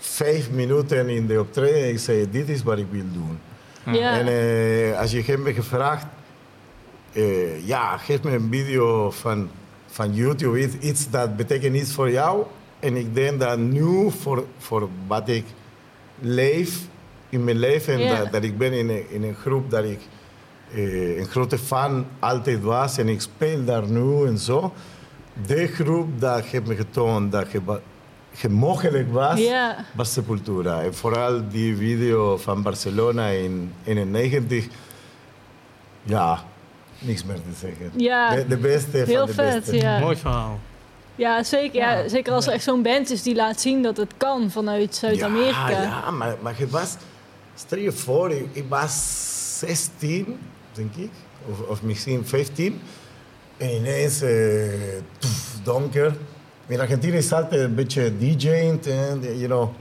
vijf minuten in de optreden en ik zei, dit is wat ik wil doen. Ja. En eh, als je hem gevraagd, eh, ja, geef me een video van, van YouTube, iets, iets dat betekent iets voor jou. En ik denk dat nu, voor, voor wat ik leef in mijn leven, Ja. dat, dat ik ben in een, in een groep dat ik eh, een grote fan altijd was en ik speel daar nu en zo. De groep dat heeft me getoond dat je, je mogelijk was, Ja. was Sepultura. En vooral die video van Barcelona in 91. Ja, niks meer te zeggen. Ja. De, de beste Heel van de vet, beste. ja. Mooi verhaal. Ja, zeker, ja, zeker als er echt zo'n band is die laat zien dat het kan vanuit Zuid-Amerika. Ja, ja maar, maar het was... Stel je voor, ik, ik was 16, denk ik. Of, of misschien 15. En ineens, eh, toef, donker. In Argentinië is altijd een beetje DJ'end en, you know,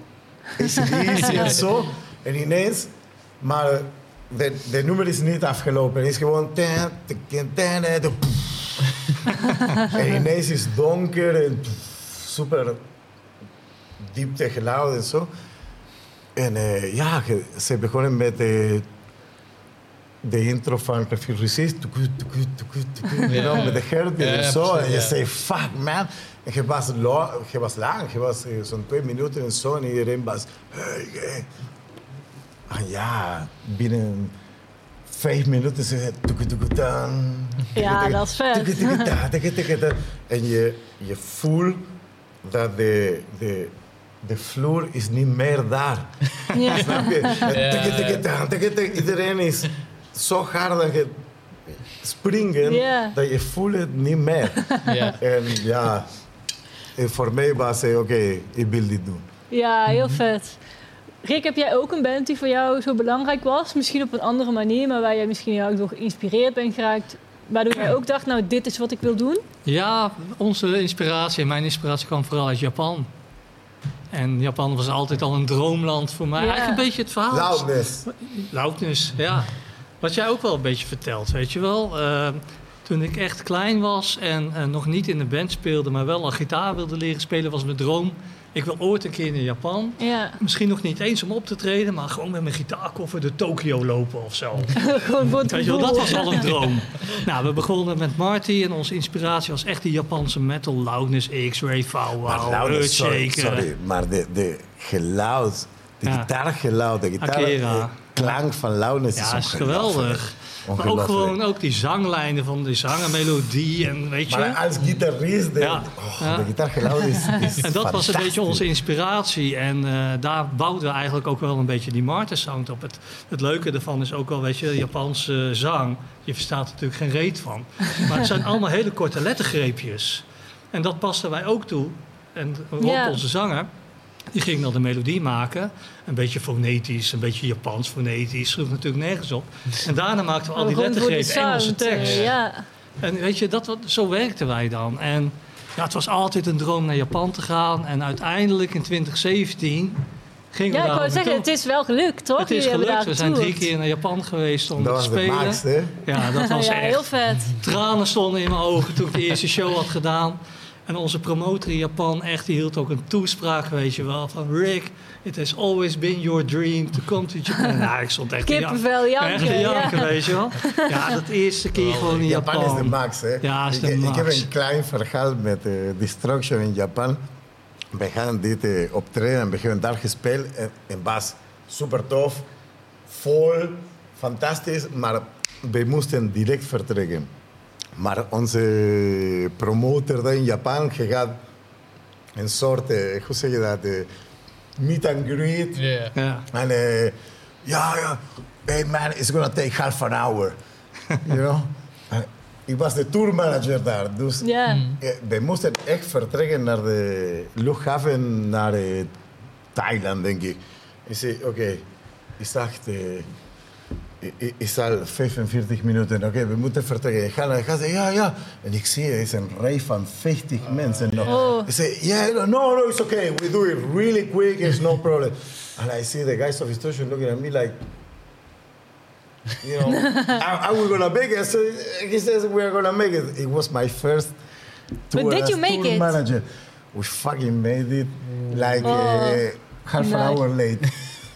ACDC en zo. En ineens, maar de, de nummer is niet afgelopen. Het is gewoon... en ineens is donker en super diepte geluid en zo. En eh, ja, ze begonnen met de, de intro van Café Resist. tuku, tuku, tuku, tuku, you know, Met de herten Ja, en zo. En je zei, fuck man. En je was, lo- je was lang, je was eh, zo'n twee minuten en zo. En iedereen was, hey, hey. En ja, binnen vijf minuten tuku, tan, Ja, tuku, dat is vet. En je, je voelt dat de, de, de vloer is niet meer daar. Ja. Snap je? Ja, Tuku, tuku, ja. ta, tuku, tuku. Iedereen is zo hard dat je springen, dat je voelt het niet meer. Ja. En ja, en voor mij was het, oké, ik wil dit doen. Ja, heel vet. Rick, heb jij ook een band die voor jou zo belangrijk was? Misschien op een andere manier, maar waar jij misschien erg door geïnspireerd bent geraakt. Waardoor jij ook dacht, nou, dit is wat ik wil doen? Ja, onze inspiratie en mijn inspiratie kwam vooral uit Japan. En Japan was altijd al een droomland voor mij. Ja. Eigenlijk een beetje het verhaal. Loudness. Loudness, ja. Wat jij ook wel een beetje vertelt, weet je wel. Eh, toen ik echt klein was en nog niet in de band speelde, maar wel al gitaar wilde leren spelen, was mijn droom. Ik wil ooit een keer naar Japan. Ja, Misschien nog niet eens om op te treden, maar gewoon met mijn gitaarkoffer de Tokio lopen of zo. gewoon voor het Weet je wel, dat was al een droom. nou, we begonnen met Marty en onze inspiratie was echt die Japanse metal. Loudness, X-Ray, Maar Wow, loudness, sorry, Earthshaker. sorry, maar de, de geluid, de Ja. gitaargeluid, de gitaar, Akira. Klank van loudness Ja, is dat is ongelooflijk. geweldig. Maar ook gewoon ook die zanglijnen van die zangenmelodie en weet je. Maar als gitarist, de, Ja. oh, Ja. de gitaargeluid is, is En dat was een beetje onze inspiratie. En eh, daar bouwden we eigenlijk ook wel een beetje die Martin sound op. Het, het leuke ervan is ook wel, weet je, Japanse zang. Je verstaat er natuurlijk geen reet van. Maar het zijn allemaal hele korte lettergreepjes. En dat pasten wij ook toe. En Ja. onze zanger, die ging dan de melodie maken. Een beetje fonetisch, een beetje Japans fonetisch. Sloeg natuurlijk nergens op. En daarna maakten we al die lettergrepen, Engelse sound, tekst. eh, Ja. En weet je, dat, wat- zo werkten wij dan. En ja, het was altijd een droom naar Japan te gaan. En uiteindelijk in 2017 gingen ja, we ik daar wou zeggen, het is wel gelukt, toch? Het is Jullie gelukt. We zijn drie keer naar Japan geweest om Dat te spelen. hè? Ja, dat was ja, echt. heel vet. Tranen stonden in mijn ogen toen ik de eerste show had gedaan. En onze promotor in Japan, echt, die hield ook een toespraak, weet je wel. Van Rick, it has always been your dream to come to Japan. Ja, ik stond echt janken. Kippenvel, Echt janken. Ja. janken, weet je wel. Ja, dat eerste keer gewoon in Japan Japan. is de max, hè? Ja, is ik, de ik heb max. een klein verhaal met uh, Destruction in Japan. We gaan dit uh, optreden en we hebben daar gespeeld. En, en was super tof, vol, fantastisch, maar we moesten direct vertrekken. Maar onze promotor daar in Japan gaat een soort, uh, hoe zeg je dat, uh, meet and greet. Ja. Ja. En uh, ja, ja, hey man, it's gonna take half an hour. you know? En ik was de tourmanager daar, dus Ja. eh, we moesten echt vertrekken naar de luchthaven, naar eh, Thailand, denk ik. Ik zei, oké, ik zag, eh, ik- ik- is al 45 minuten, oké, we moeten vertrekken. Ik ga naar de gast, ja, ja. En ik zie, er is een rij van 50 mensen nog. Oh. I say, yeah, no, no, it's okay. We do it really quick. It's no problem. And I see the guys of the station looking at me like, you know, are, are we gonna make it? So he says we're gonna make it. It was my first But tour did as you make tour it? manager. We fucking made it like Oh, uh, half nice. an hour late.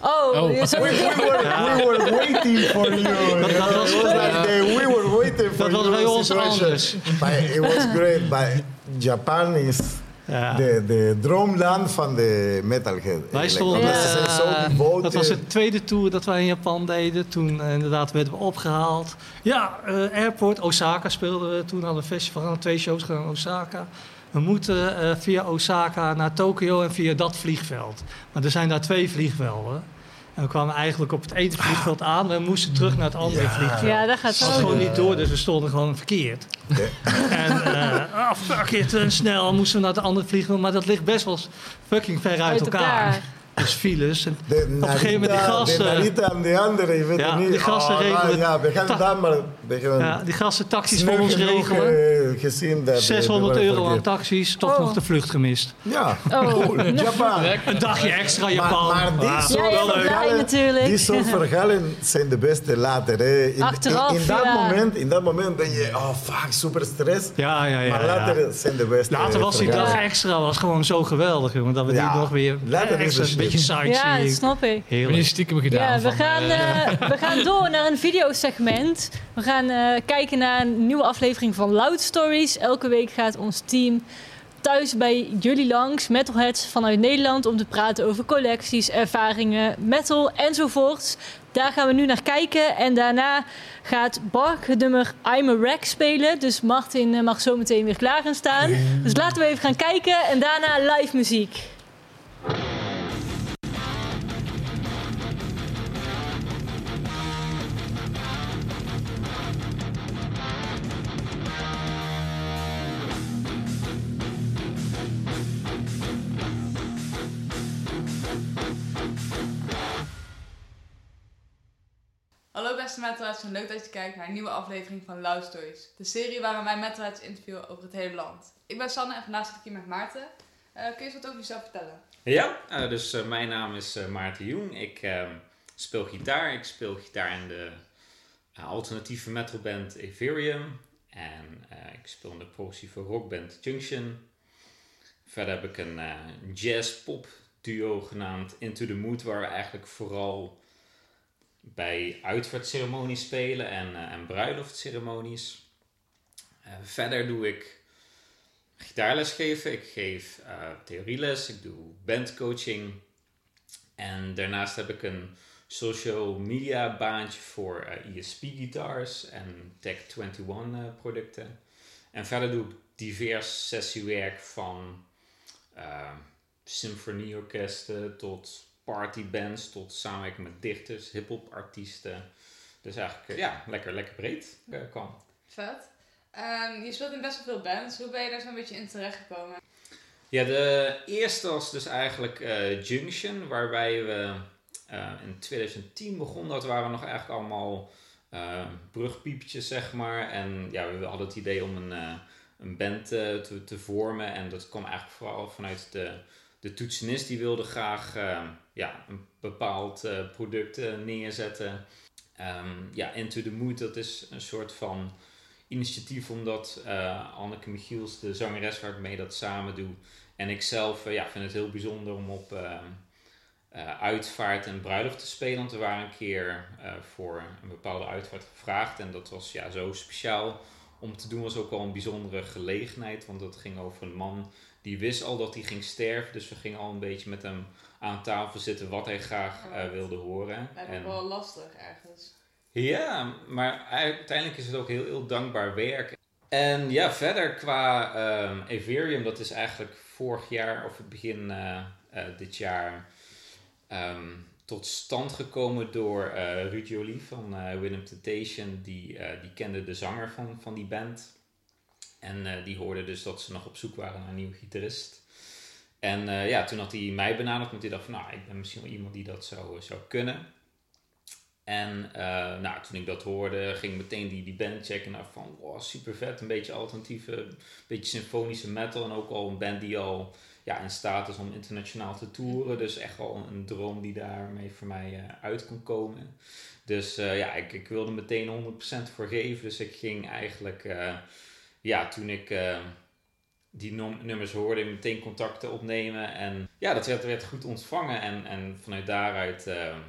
Oh, Oh. we, we, were, we were waiting for you. you know, was- like we were waiting for Dat was bij ons anders. But it was great. But Japan is Ja. de, de droomland van de metalhead. Wij stonden, dat was de tweede tour dat wij in Japan deden. Toen eh, inderdaad werden we opgehaald. Ja, eh, airport, Osaka speelden we. Toen hadden we een festival, hadden twee shows gedaan in Osaka. We moeten eh, via Osaka naar Tokio en via dat vliegveld. Maar er zijn daar twee vliegvelden. En we kwamen eigenlijk op het ene vliegveld aan. We moesten terug naar het andere Ja. vliegveld. ja, dat gaat Het was wel. gewoon niet door, dus we stonden gewoon verkeerd. Ja. En eh ah, fuck it, en snel moesten we naar het andere vliegveld. Maar dat ligt best wel fucking ver uit, Uit elkaar. elkaar. Dus files. En De op een gegeven moment die gasten... De Narita en de andere, ik weet Ja, het niet. die gasten Oh, regelen- Ja, we gaan Ta- daar maar... We gaan Ja, die gasten taxis voor ons regelen. eh, gezien dat... eh, 600 we waren euro aan taxis, toch Oh. nog de vlucht gemist. Ja, Oh. cool. Japan. Een dagje extra Maar, Japan. maar dit Ah, soort Ja, natuurlijk. Die soort verhalen zijn de beste later. Hè. In, Achteraf, in, in dat ja. moment, in dat moment ben je, oh fuck, super stress. Ja, ja, ja. maar ja. later zijn de beste Later was die verhalen. dag extra was gewoon zo geweldig, jongen. Dat we Ja, die nog weer later is extra het een beetje. Ja, dat snap ik. Heerlijk. stiekem gedaan? Ja, we van, gaan, eh, eh, we gaan door naar een videosegment. We gaan eh, kijken naar een nieuwe aflevering van Loud Stories. Elke week gaat ons team thuis bij jullie langs, metalheads vanuit Nederland, om te praten over collecties, ervaringen, metal enzovoorts. Daar gaan we nu naar kijken. En daarna gaat Bark het nummer I'm a Wreck spelen. Dus Martin mag zo meteen weer klaar gaan staan. Dus laten we even gaan kijken. En daarna live muziek. Hallo beste metalheads en leuk dat je kijkt naar een nieuwe aflevering van Loud Stories. De serie waarin wij metalheads interviewen over het hele land. Ik ben Sanne en vandaag zit ik hier met Maarten. Eh, kun je eens wat over jezelf vertellen? Ja, eh, dus eh, mijn naam is Maarten Jong. Ik ehm, speel gitaar. Ik speel gitaar in de alternatieve metalband Ethereum. En ik speel in de progressieve rockband Junction. Verder heb ik een jazz-pop duo genaamd Into the Mood, waar we eigenlijk vooral bij uitvaartceremonies spelen en, eh, en bruiloftceremonies. Eh, verder doe ik gitaarles geven. Ik geef eh, theorieles, ik doe bandcoaching. En daarnaast heb ik een social media baantje voor ESP guitars en Tech 21 eh, producten. En verder doe ik divers sessiewerk van symfonieorkesten tot partybands tot samenwerking met dichters, hip-hop artiesten. Dus eigenlijk eh, ja, lekker, lekker breed eh, kan. Vet. Ehm, je speelt in best wel veel bands. Hoe ben je daar zo'n beetje in terechtgekomen? Ja, de eerste was dus eigenlijk eh, Junction, waarbij we in 2010 begonnen. Dat waren nog eigenlijk allemaal eh brugpiepjes, zeg maar. En ja, we hadden het idee om een, een band te, te vormen. En dat kwam eigenlijk vooral vanuit de, de toetsenist. Die wilde graag eh, ja, een bepaald eh, product eh, neerzetten. Ehm, ja, Into the Mood, dat is een soort van initiatief omdat eh, Anneke Michiels, de zangeres waarmee dat samen doe, en ik zelf ja, vind het heel bijzonder om op eh, eh, uitvaart en bruiloft te spelen. Want we waren een keer voor een bepaalde uitvaart gevraagd en dat was ja, zo speciaal om te doen. Was ook wel een bijzondere gelegenheid, want dat ging over een man die wist al dat hij ging sterven. Dus we gingen al een beetje met hem aan tafel zitten wat hij graag eh, wilde horen. Dat is En- wel lastig ergens. ja, maar uiteindelijk is het ook heel, heel dankbaar werk. En ja, verder qua Ethereum, dat is eigenlijk vorig jaar of het begin eh, eh, dit jaar ehm, tot stand gekomen door Ruud Jolie van eh Willem Temptation. Die, die kende de zanger van, van die band. En die hoorde dus dat ze nog op zoek waren naar een nieuwe gitarist. En eh, ja, toen had hij mij benaderd, want hij dacht van, nou, ik ben misschien wel iemand die dat zou, zou kunnen. En eh, nou, toen ik dat hoorde, ging meteen die, die band checken. Nou, van, wow, super vet. Een beetje alternatieve, een beetje symfonische metal. En ook al een band die al ja, in staat is om internationaal te toeren. Dus echt wel een, droom die daarmee voor mij eh, uit kon komen. Dus ja, ik, ik wilde meteen 100% voor geven. Dus ik ging eigenlijk, ja, toen ik die nummers hoorde, meteen contacten opnemen. En ja, dat werd, werd goed ontvangen. En, en vanuit daaruit eh, hebben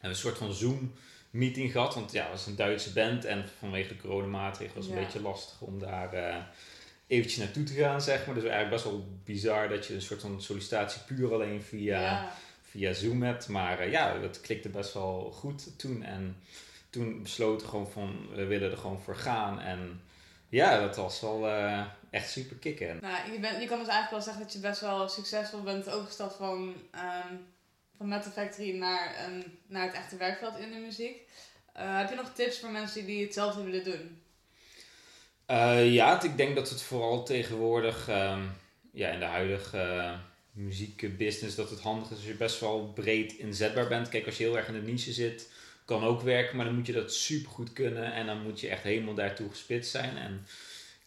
we een soort van Zoom meeting gehad. Want ja, het was een Duitse band. En vanwege de coronamaatregelen was het een beetje lastig om daar eh, eventjes naartoe te gaan, zeg maar. Dus eigenlijk best wel bizar dat je een soort van sollicitatie puur alleen via ja. via Zoom hebt. Maar eh, ja, het klikte best wel goed toen. En toen besloten we gewoon van, we willen er gewoon voor gaan. En ja, dat was wel eh, echt super kicken. Nou, je, bent, je kan dus eigenlijk wel zeggen dat je best wel succesvol bent overgestapt van, ehm van Metal Factory naar, een, naar het echte werkveld in de muziek. Eh, heb je nog tips voor mensen die hetzelfde willen doen? Eh, ja, ik denk dat het vooral tegenwoordig ehm, ja, in de huidige muziekbusiness dat het handig is als je best wel breed inzetbaar bent. Kijk, als je heel erg in de niche zit, kan ook werken, maar dan moet je dat super goed kunnen en dan moet je echt helemaal daartoe gespitst zijn. En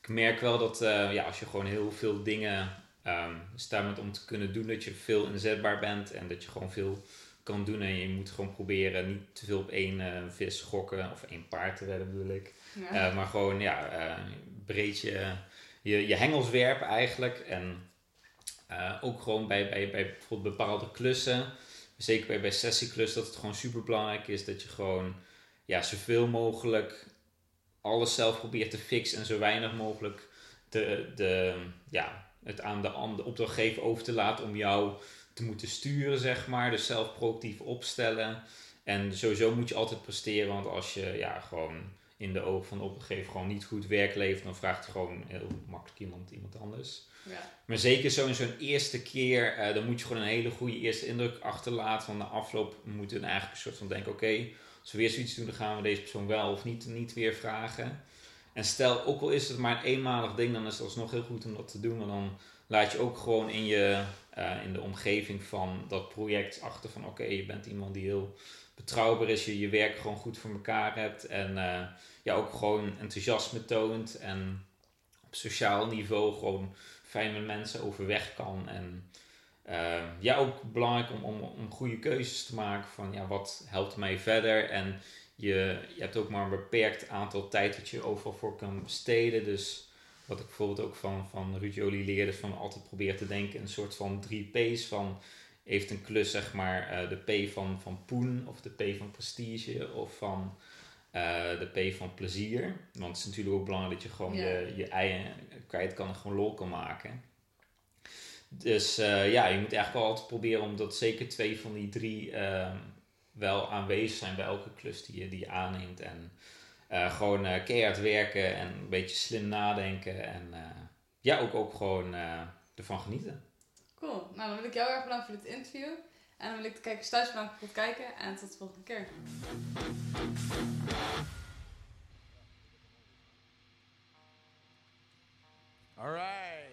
ik merk wel dat eh, ja, als je gewoon heel veel dingen ehm staat met om te kunnen doen, dat je veel inzetbaar bent en dat je gewoon veel kan doen. En je moet gewoon proberen niet te veel op één eh, vis gokken of één paard te redden, bedoel ik. Ja. Eh, maar gewoon, ja, breed je, je, je hengels werpen eigenlijk. En ook gewoon bij, bij, bij bijvoorbeeld bepaalde klussen, zeker bij, bij sessieklussen, dat het gewoon super belangrijk is dat je gewoon ja, zoveel mogelijk alles zelf probeert te fixen en zo weinig mogelijk de, de, ja, het aan de, opdrachtgever over te laten om jou te moeten sturen, zeg maar. Dus zelf proactief opstellen. En sowieso moet je altijd presteren, want als je ja, gewoon in de ogen van de opdrachtgever gewoon niet goed werk levert, dan vraagt gewoon heel makkelijk iemand, iemand anders. Ja. Maar zeker zo in zo'n eerste keer, eh, dan moet je gewoon een hele goede eerste indruk achterlaten. Want na afloop moeten we eigenlijk een soort van denken, oké, als we weer zoiets doen, dan gaan we deze persoon wel of niet, niet weer vragen. En stel, ook al is het maar een eenmalig ding, dan is het alsnog heel goed om dat te doen. Maar dan laat je ook gewoon in, je, eh, in de omgeving van dat project achter van, oké, je bent iemand die heel betrouwbaar is, je je werk gewoon goed voor elkaar hebt. En eh, ja, ook gewoon enthousiasme toont en op sociaal niveau gewoon fijn met mensen overweg kan. En eh, ja, ook belangrijk om, om, om goede keuzes te maken van ja, wat helpt mij verder. En je, je hebt ook maar een beperkt aantal tijd dat je overal voor kan besteden. Dus wat ik bijvoorbeeld ook van, van Ruud Jolie leerde, is van altijd proberen te denken een soort van drie P's van heeft een klus zeg maar eh, de P van, van poen of de P van prestige of van eh, de P van plezier. Want het is natuurlijk ook belangrijk dat je gewoon Ja. je, je eigen kwijt kan gewoon lol kan maken. Dus eh, ja, je moet eigenlijk wel altijd proberen om dat zeker twee van die drie ehm, wel aanwezig zijn bij elke klus die je, die aanneemt. En eh, gewoon eh, keihard werken en een beetje slim nadenken. En ja, ook, ook gewoon ervan genieten. Cool. Nou, dan wil ik jou erg bedanken voor dit interview. En dan wil ik de kijkers thuis bedanken voor het kijken. En tot de volgende keer. All right.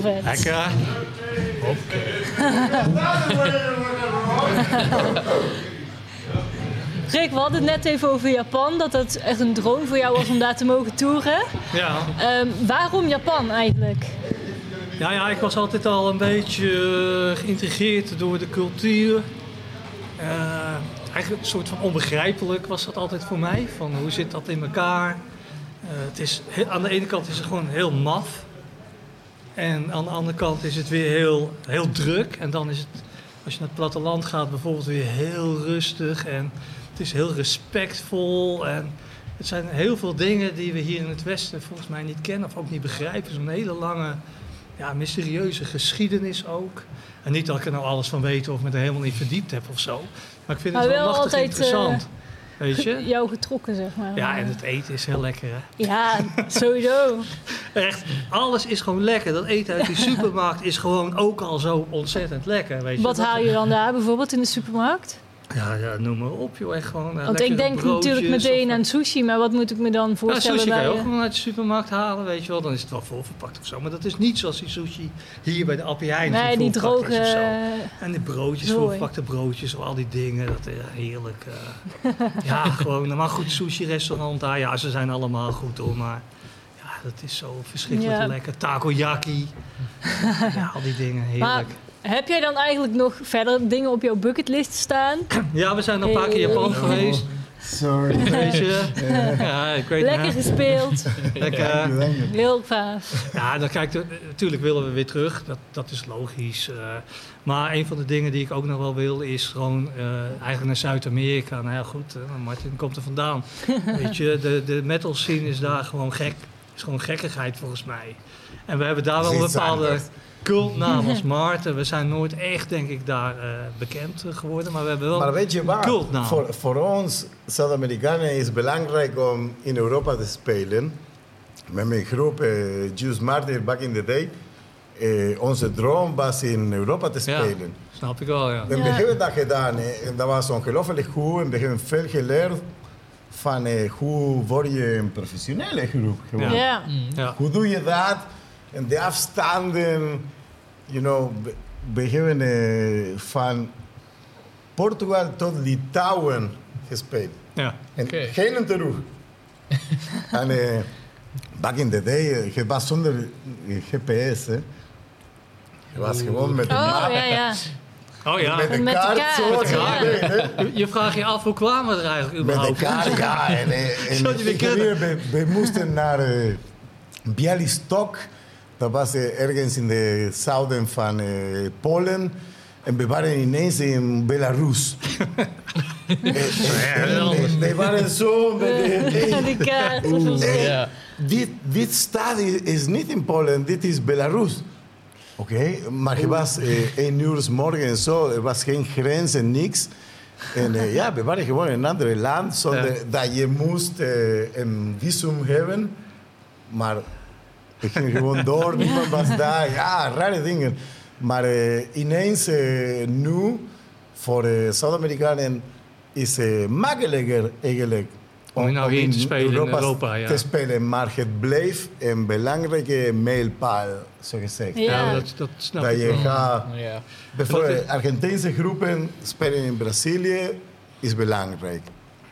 Vet. Lekker. Rick, we hadden het net even over Japan. Dat het echt een droom voor jou was om daar te mogen toeren. Ja. Ehm, waarom Japan eigenlijk? Ja, ja, ik was altijd al een beetje eh, geïntrigeerd door de cultuur. Eh, eigenlijk een soort van onbegrijpelijk was dat altijd voor mij. Van hoe zit dat in elkaar? Eh, het is, aan de ene kant is het gewoon heel maf. En aan de andere kant is het weer heel, heel druk. En dan is het, als je naar het platteland gaat, bijvoorbeeld weer heel rustig. En het is heel respectvol. En het zijn heel veel dingen die we hier in het Westen volgens mij niet kennen of ook niet begrijpen. Zo'n hele lange ja, mysterieuze geschiedenis ook. En niet dat ik er nou alles van weet of me er helemaal niet verdiept heb of zo. Maar ik vind het wel wel machtig altijd, interessant. Weet je? Jou getrokken, zeg maar. Ja, en het eten is heel lekker hè. Ja, sowieso. Echt, alles is gewoon lekker. Dat eten uit die supermarkt is gewoon ook al zo ontzettend lekker. Weet je? Wat Dat- haal je dan daar bijvoorbeeld in de supermarkt? Ja, ja, noem maar op joh. Echt gewoon, eh, Want ik denk natuurlijk meteen of- aan sushi, maar wat moet ik me dan Ja, voorstellen sushi kan je ook eh, gewoon uit de supermarkt halen, weet je wel. Dan is het wel voorverpakt of zo. Maar dat is niet zoals die sushi hier bij de Appie Heijn Nee, die droge... eh, En die broodjes, voorverpakte broodjes, of al die dingen, dat is heerlijk. eh. ja, gewoon, maar goed, sushi-restaurant daar, ja, ze zijn allemaal goed hoor, maar ja, dat is zo verschrikkelijk Ja. lekker. Takoyaki, ja, al die dingen, Maar heerlijk. Heb jij dan eigenlijk nog verder dingen op jouw bucketlist staan? Ja, we zijn al een paar keer Hey. Japan geweest, Sorry. weet je. Ja, ik weet Lekker gespeeld. Lekker. Heel gaaf. Ja, dan kijk, eh, natuurlijk willen we weer terug. Dat, dat is logisch. eh. maar een van de dingen die ik ook nog wel wil is gewoon eh, eigenlijk naar Zuid-Amerika. Nou ja, goed, eh, Martin komt er vandaan. Weet je, de, de metal scene is daar gewoon gek. is gewoon gekkigheid volgens mij. En we hebben daar wel een bepaalde anders. Cultnaam als Maarten. We zijn nooit echt, denk ik, daar eh, bekend geworden. Maar we hebben wel Maar weet je waar? cultnaam. Voor, voor ons, Zuid-Amerikanen, is het belangrijk om in Europa te spelen. Met mijn groep, eh Juice Martyr, back in the day. eh, onze droom was in Europa te Ja. spelen. Snap ik wel, ja. En Ja. we hebben dat gedaan. eh, En dat was ongelooflijk goed. En we hebben veel geleerd van eh, hoe word je een professionele groep. Ja. ja. Hoe doe je dat? En de afstanden, you know, we, hebben eh, van Portugal tot Litouwen gespeeld. ja. En Oké. geen terug. en eh, back in the day, eh, het was zonder GPS. Hè. Het was gewoon met de Oh, ja, ja. Oh ja. Met de Met de kaart, je. Je- Je vraagt je af, hoe kwamen we er eigenlijk Met de überhaupt? kaart, ja. En, en, je we, we moesten naar eh, Bialystok. Dat was eh, ergens in de zuiden van eh, Polen. En we waren ineens in Belarus. Eh, en we- waren zo met de... Kaart. Dit, dit stad is, niet in Polen, dit is Belarus. Oké, maar het was eh, één uur 's morgens zo, er was geen grens en niks. En eh, ja, we waren gewoon in een ander land zonder Ja. dat je moest eh, een visum hebben. Maar we gingen gewoon door, niemand was daar. Ja, rare dingen. Maar eh, ineens eh, nu, voor de Zuid-Amerikanen, is het makkelijker eigenlijk Om nou hier te spelen in Europa, ja. te spelen. Maar het bleef een belangrijke mijlpaal, zo gezegd. Ja. Ja, dat, dat snap Dat ik je wel. gaat... Ja. Bijvoorbeeld, Argentijnse groepen spelen in Brazilië is belangrijk.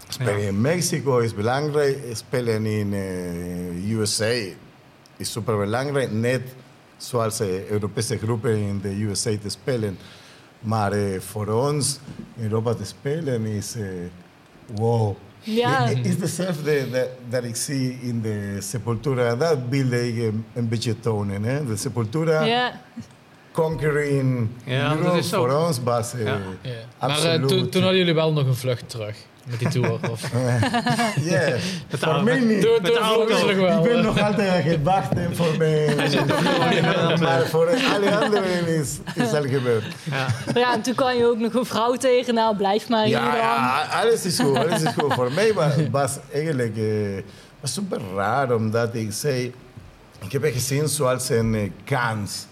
Spelen Ja. in Mexico is belangrijk. Spelen in eh, USA is super belangrijk. Net zoals eh, Europese groepen in de USA te spelen. Maar eh, voor ons in Europa te spelen is eh, wow. Ja. Het is hetzelfde dat, dat ik zie in de Sepultura. Dat wil ik een, een beetje tonen. Hè? De Sepultura Ja. conquering Ja, dat is voor ons was Ja. Ja. Maar eh, toen hadden jullie wel nog een vlucht terug met die tour. Of? yeah. Met voor mij niet. Met de auto. wel. Ik ben nog altijd aan het wachten voor mij. maar voor alle anderen is, is al gebeurd. Ja. ja, en toen kan je ook nog een vrouw tegen. Nou, blijf maar hier Ja, dan. ja, alles is goed. Alles is goed. Voor mij was, was eigenlijk eh, was super raar, omdat ik zei... Ik heb het gezien zoals een eh, kans.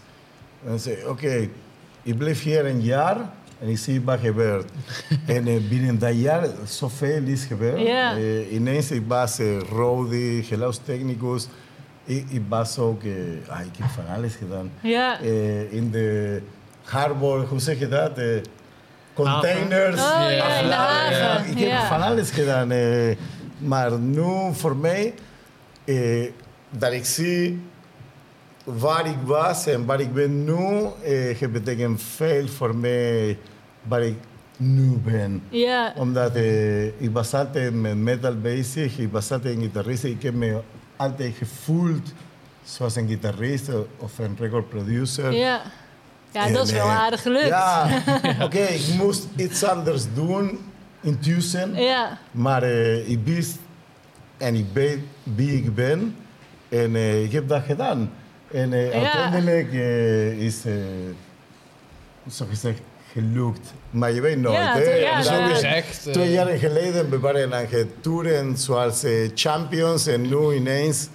En zei, oké, ik blijf hier een jaar en ik zie wat gebeurt. en eh, binnen dat jaar zoveel is gebeurd. Ja. Eh, ineens ik was eh, Rodi, geluidstechnicus. ik, ik was ook, eh, ah, ik heb van alles gedaan. Ja. Eh, in de harbor, hoe zeg je dat? Containers. Oh afladen. haven. Ik heb van alles gedaan. maar nu voor mij, dat ik zie waar ik was en waar ik ben nu, eh, het betekent veel voor mij waar ik nu ben. Ja. Omdat eh, ik was altijd met metal bezig, ik was altijd een gitarist. Ik heb me altijd gevoeld zoals een gitarist of een record producer. Ja. Ja, dat is wel eh, aardig gelukt. Ja, oké, ik moest iets anders doen intussen. Ja. Maar eh, ik wist en ik weet wie ik ben. En eh, ik heb dat gedaan. En eh, Ja. uiteindelijk eh, is, eh zo gezegd, gelukt. Maar je weet nooit. Ja, hè. ja, Zo ja. gezegd. eh, Twee jaar geleden we waren aan het toeren zoals champions en nu ineens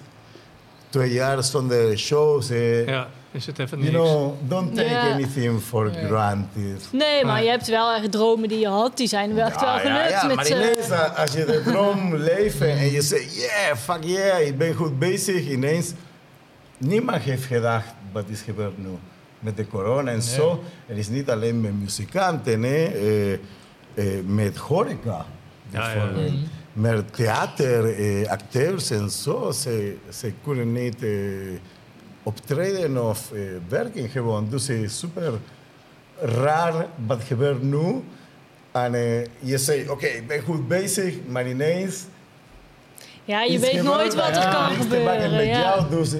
twee jaar zonder shows. Ja, is het even You niks. know, don't take Ja. anything for Ja. granted. Nee, maar je hebt wel echt dromen die je had. Die zijn wel echt wel Ja, ja, gelukt. ja, met, maar eh, ineens, als je de droom leeft en je zegt, yeah, fuck yeah, ik ben goed bezig, ineens, niemand heeft gedacht wat is gebeurd nu met de corona en zo. Het is niet alleen met muzikanten, hè, eh, eh, met horeca, Ja, ja. bijvoorbeeld. Met theater, eh, acteurs en zo, ze, ze kunnen niet eh, optreden of eh, werken gewoon. Dus het is super raar wat gebeurt nu. En je zegt, oké, ik ben goed bezig, maar ineens... ja, je weet nooit wat er kan te maken gebeuren. met Ja. jou, dus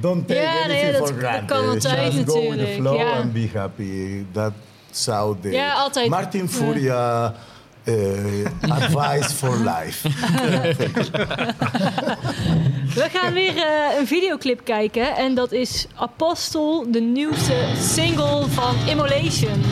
don't take Ja, nee, anything dat- for dat granted. kan altijd Just go with the flow ja. and be happy. Dat zou de Ja, altijd. Martin Furia eh, advice for life. We gaan weer eh, een videoclip kijken. En dat is Apostel, de nieuwste single van Immolation.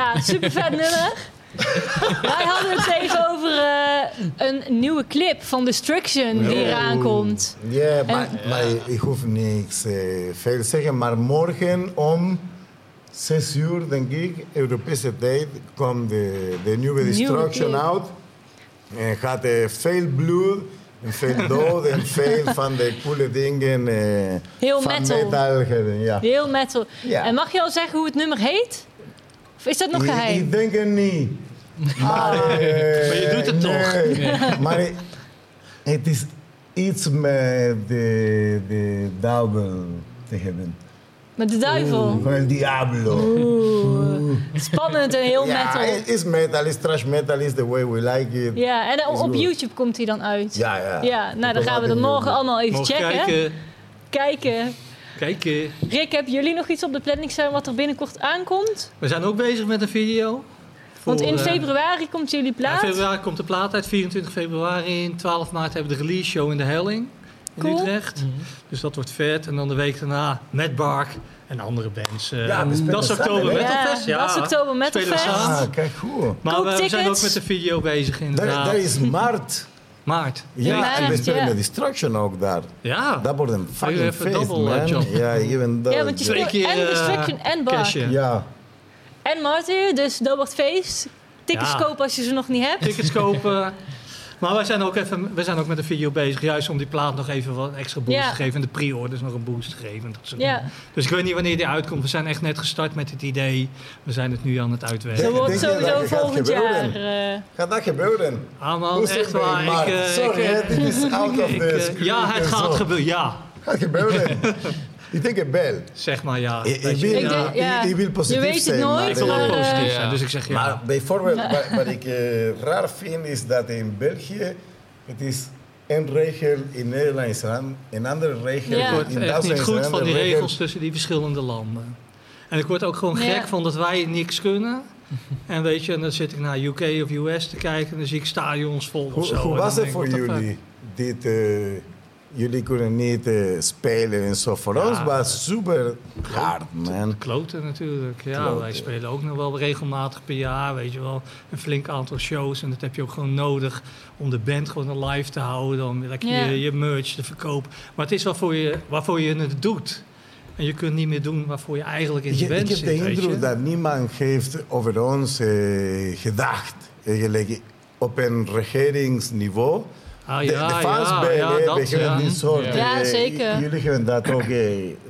Ja, super vet nummer. Wij hadden het even over eh, een nieuwe clip van Destruction die eraan komt. Ja, maar, maar ik hoef niks eh, veel te zeggen. Maar morgen om 6 uur, denk ik, Europese tijd, komt de, de nieuwe Destruction out. En gaat eh, veel bloed en veel dood en veel van de coole dingen eh, Heel van metal. ja. Heel metal. Ja. En mag je al zeggen hoe het nummer heet? Of is dat nog geheim? Ik denk het niet. Maar, eh, Maar je doet het nee. Maar het is iets met de, de duivel te hebben. Met de duivel. El diablo. Oeh. Spannend en heel Ja, metal. het is metal, is trash metal, is the way we like it. Ja, en op. YouTube komt hij dan uit. Ja, ja. Ja, nou dan gaan we dat morgen allemaal even Mogen checken. kijken. Kijken. Kijken. Rick, hebben jullie nog iets op de planning staan wat er binnenkort aankomt? We zijn ook bezig met een video. Want in eh, februari komt jullie Ja, plaat. februari komt de plaat uit, 24 februari. In 12 maart hebben we de release show in de Helling in Cool. Utrecht. Dus dat wordt vet. En dan de week daarna Matt Bark en andere bands. eh, Ja, dat is oktober hè? Metal Fest. Ja, dat is oktober Metal Fest. Ah, kijk goed. Maar we, we zijn ook met de video bezig inderdaad. daar is maart. Maart. Ja, maart, en we spelen ja. met Destruction ook daar. Ja. Dat wordt een fucking even feest, double, man. job. Ja, even dat. Ja, want je Twee speelt keer, en eh, Destruction en. Cashen. Ja, En Martyr, dus dat wordt feest. Tickets Ja. kopen als je ze nog niet hebt. Tickets kopen. Maar wij zijn, ook even, wij zijn ook met de video bezig, juist om die plaat nog even wat extra boost Ja. te geven. En de pre-orders nog een boost te geven. en Dat soort. Dus ik weet niet wanneer die uitkomt. We zijn echt net gestart met het idee. We zijn het nu aan het uitwerken. Dat wordt sowieso dat het gaat volgend jaar. eh, gaat dat gebeuren? Ah man, Hoe zeg echt waar. Ik, eh, Sorry, eh, dit is out of ik, the eh, script Ja, het gaat zo. gebeuren. Ja, Gaat gebeuren. ik denk het wel. zeg maar ja. Ik, Weet ik je, wil, Ik denk- ja. ik, ik wil positief Je weet het zijn. nooit, maar, ik wil positief zijn, dus ik zeg ja. Maar bijvoorbeeld, wat, wat ik eh, raar vind, is dat in België het is een regel, in Nederland is een, een andere regel. Ja. Het wordt in echt Duitsland niet is goed een van andere die regel. regels tussen die verschillende landen. En ik word ook gewoon Ja. gek van dat wij niks kunnen. En weet je, en dan zit ik naar UK of US te kijken en dan zie ik stadions vol of Hoe, zo. hoe was het voor jullie? Dit, eh, jullie kunnen niet eh, spelen en zo. Voor Ja. ons was het super hard, man. Kloten natuurlijk. Ja, Kloten. wij spelen ook nog wel regelmatig per jaar, weet je wel. Een flink aantal shows. En dat heb je ook gewoon nodig om de band gewoon live te houden. Om Ja. je, je merch te verkopen. Maar het is waarvoor je, waarvoor je het doet. En je kunt niet meer doen waarvoor je eigenlijk in de Ik, band ik heb zit, de weet je. indruk dat niemand heeft over ons eh, gedacht. Eigenlijk op een regeringsniveau. Ah, De, ja, de fans ja, bij ja, dat, die soort... Ja. Eh, zeker. Jullie hebben dat ook, eh,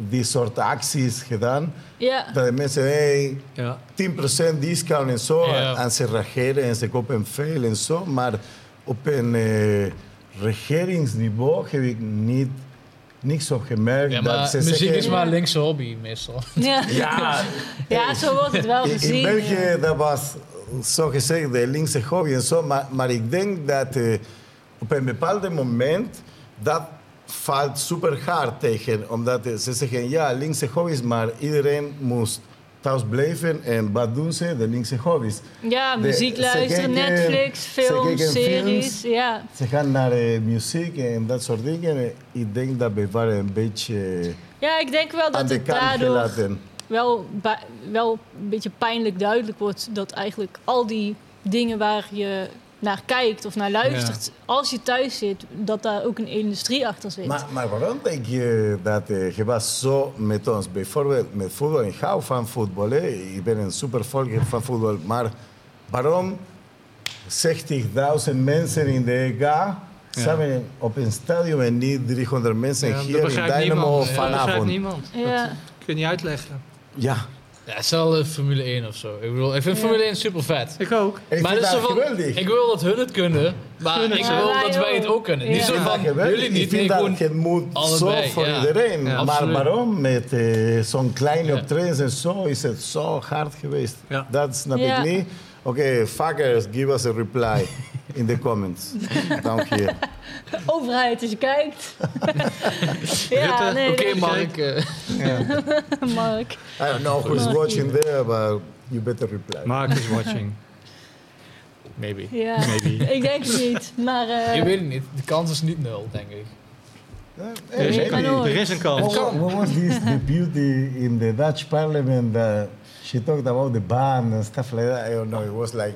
die soort acties gedaan. ja. Dat de mensen, hey, Ja. 10% discount en zo. Ja. En ze reageren en ze kopen veel en zo. Maar op een eh, regeringsniveau heb ik niet, niks op gemerkt. Ja, dat maar ze muziek zeggen, is maar een linkse hobby meestal. Ja. Ja, ja, zo wordt het wel in, in gezien. België dat was zo gezegd de linkse hobby en zo. Maar, maar ik denk dat op een bepaald moment dat valt super hard tegen. Omdat ze zeggen ja, linkse hobby's, maar iedereen moest thuis blijven. En wat doen ze? De linkse hobby's. Ja, De- muziek luisteren, kijken- Netflix, films, series. films. Ja. Ze gaan naar eh, muziek en dat soort dingen. Ik denk dat we waren een beetje ja, ik denk wel dat het daardoor wel, wel een beetje pijnlijk duidelijk wordt dat eigenlijk al die dingen waar je naar kijkt of naar luistert, als je thuis zit, dat daar ook een industrie achter zit. Maar, maar waarom denk je dat eh, je was zo met ons? Bijvoorbeeld met voetbal. Ik hou van voetbal. Hè. Ik ben een supervolger van voetbal. Maar waarom 60.000 mensen in de EK samen op een stadion en niet 300 mensen Ja, hier in Dynamo niemand. Ja, dat begrijpt vanavond? niemand. Ja. Dat kun je niet uitleggen. Ja, Ja, het is wel Formule 1 of zo. Ik bedoel, ik vind Ja. Formule 1 super vet. Ik ook. ik maar vind is dat zo van, geweldig. ik wil dat hun het kunnen, maar ik wil Ja, dat wij wij het ook. kunnen. Ja. Niet zo Ik vind van, jullie Ik niet, vind nee, dat het moet allebei, zo voor ja. iedereen. Ja, maar absoluut. waarom met eh, zo'n kleine Ja. optredens en zo is het zo hard geweest? Ja. Dat snap Ja. ik niet. Oké, fuckers, give us a reply in the comments. Dank je. Overheid, als je kijkt. ja, nee, Oké, dat- Mark. eh, Mark. I don't know who's Mark. watching there, but you better reply. Mark is watching. maybe. Ja, Maybe. ik denk het niet. Maar eh, Je weet het niet. De kans is niet nul, denk ik. Weet Er is, er is een What, kans. what was this deputy in the Dutch parliament that she talked about the ban and stuff like that? I don't know. It was like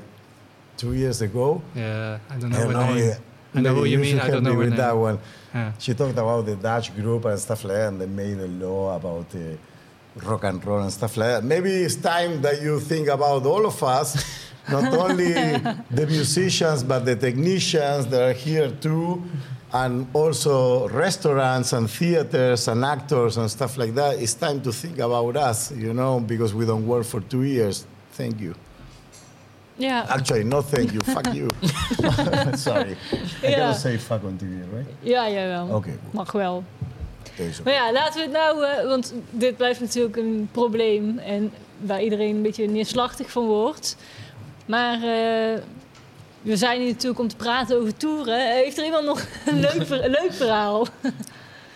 two years ago. Yeah, I don't I know don't her know. I know who you mean, I don't know with that one. Yeah. She talked about the Dutch group and stuff like that, and they made a law about uh, rock and roll and stuff like that. Maybe it's time that you think about all of us, not only the musicians, but the technicians that are here too, and also restaurants and theaters and actors and stuff like that. It's time to think about us, you know, because we don't work for two years. Thank you. Ja, Actually, no thank you. Fuck you. Sorry. I cannot say fuck on TV, right? ja jawel. Oké. Mag wel. Deze. Maar ja, laten we het nou... eh, want dit blijft natuurlijk een probleem. En waar iedereen een beetje neerslachtig van wordt. Maar eh, we zijn hier natuurlijk om te praten over toeren. Heeft er iemand nog een leuk, ver- leuk verhaal?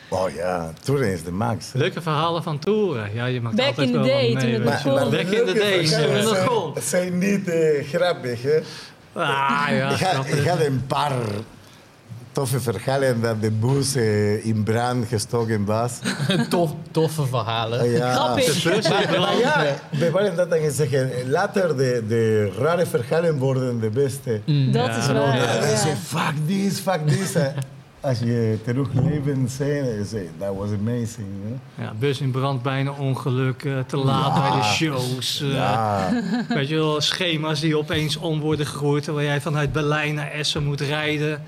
Oh ja, touring is de max. Leuke verhalen van toeren. Ja, je maakt Back altijd in the wel day, wat toen mee. het je. begon. Back in the days, toen het nog zijn, kon. zijn niet eh, grappig, hè? Ah, ja, ik, had, ik had een paar toffe verhalen dat de bus eh, in brand gestoken was. Tof, toffe verhalen. Ja. Grappig. Ja, we waren dat aan zeggen. Later de, de rare verhalen worden de beste. Dat Ja, is waar. En ja. fuck this, fuck this. Als je terugleven zijn, je zegt, that was amazing. you know? Ja, bus in brand, bijna ongeluk, eh, te laat Ja. bij de shows. eh, Ja. Weet je wel, schema's die opeens om worden gegooid... terwijl jij vanuit Berlijn naar Essen moet rijden.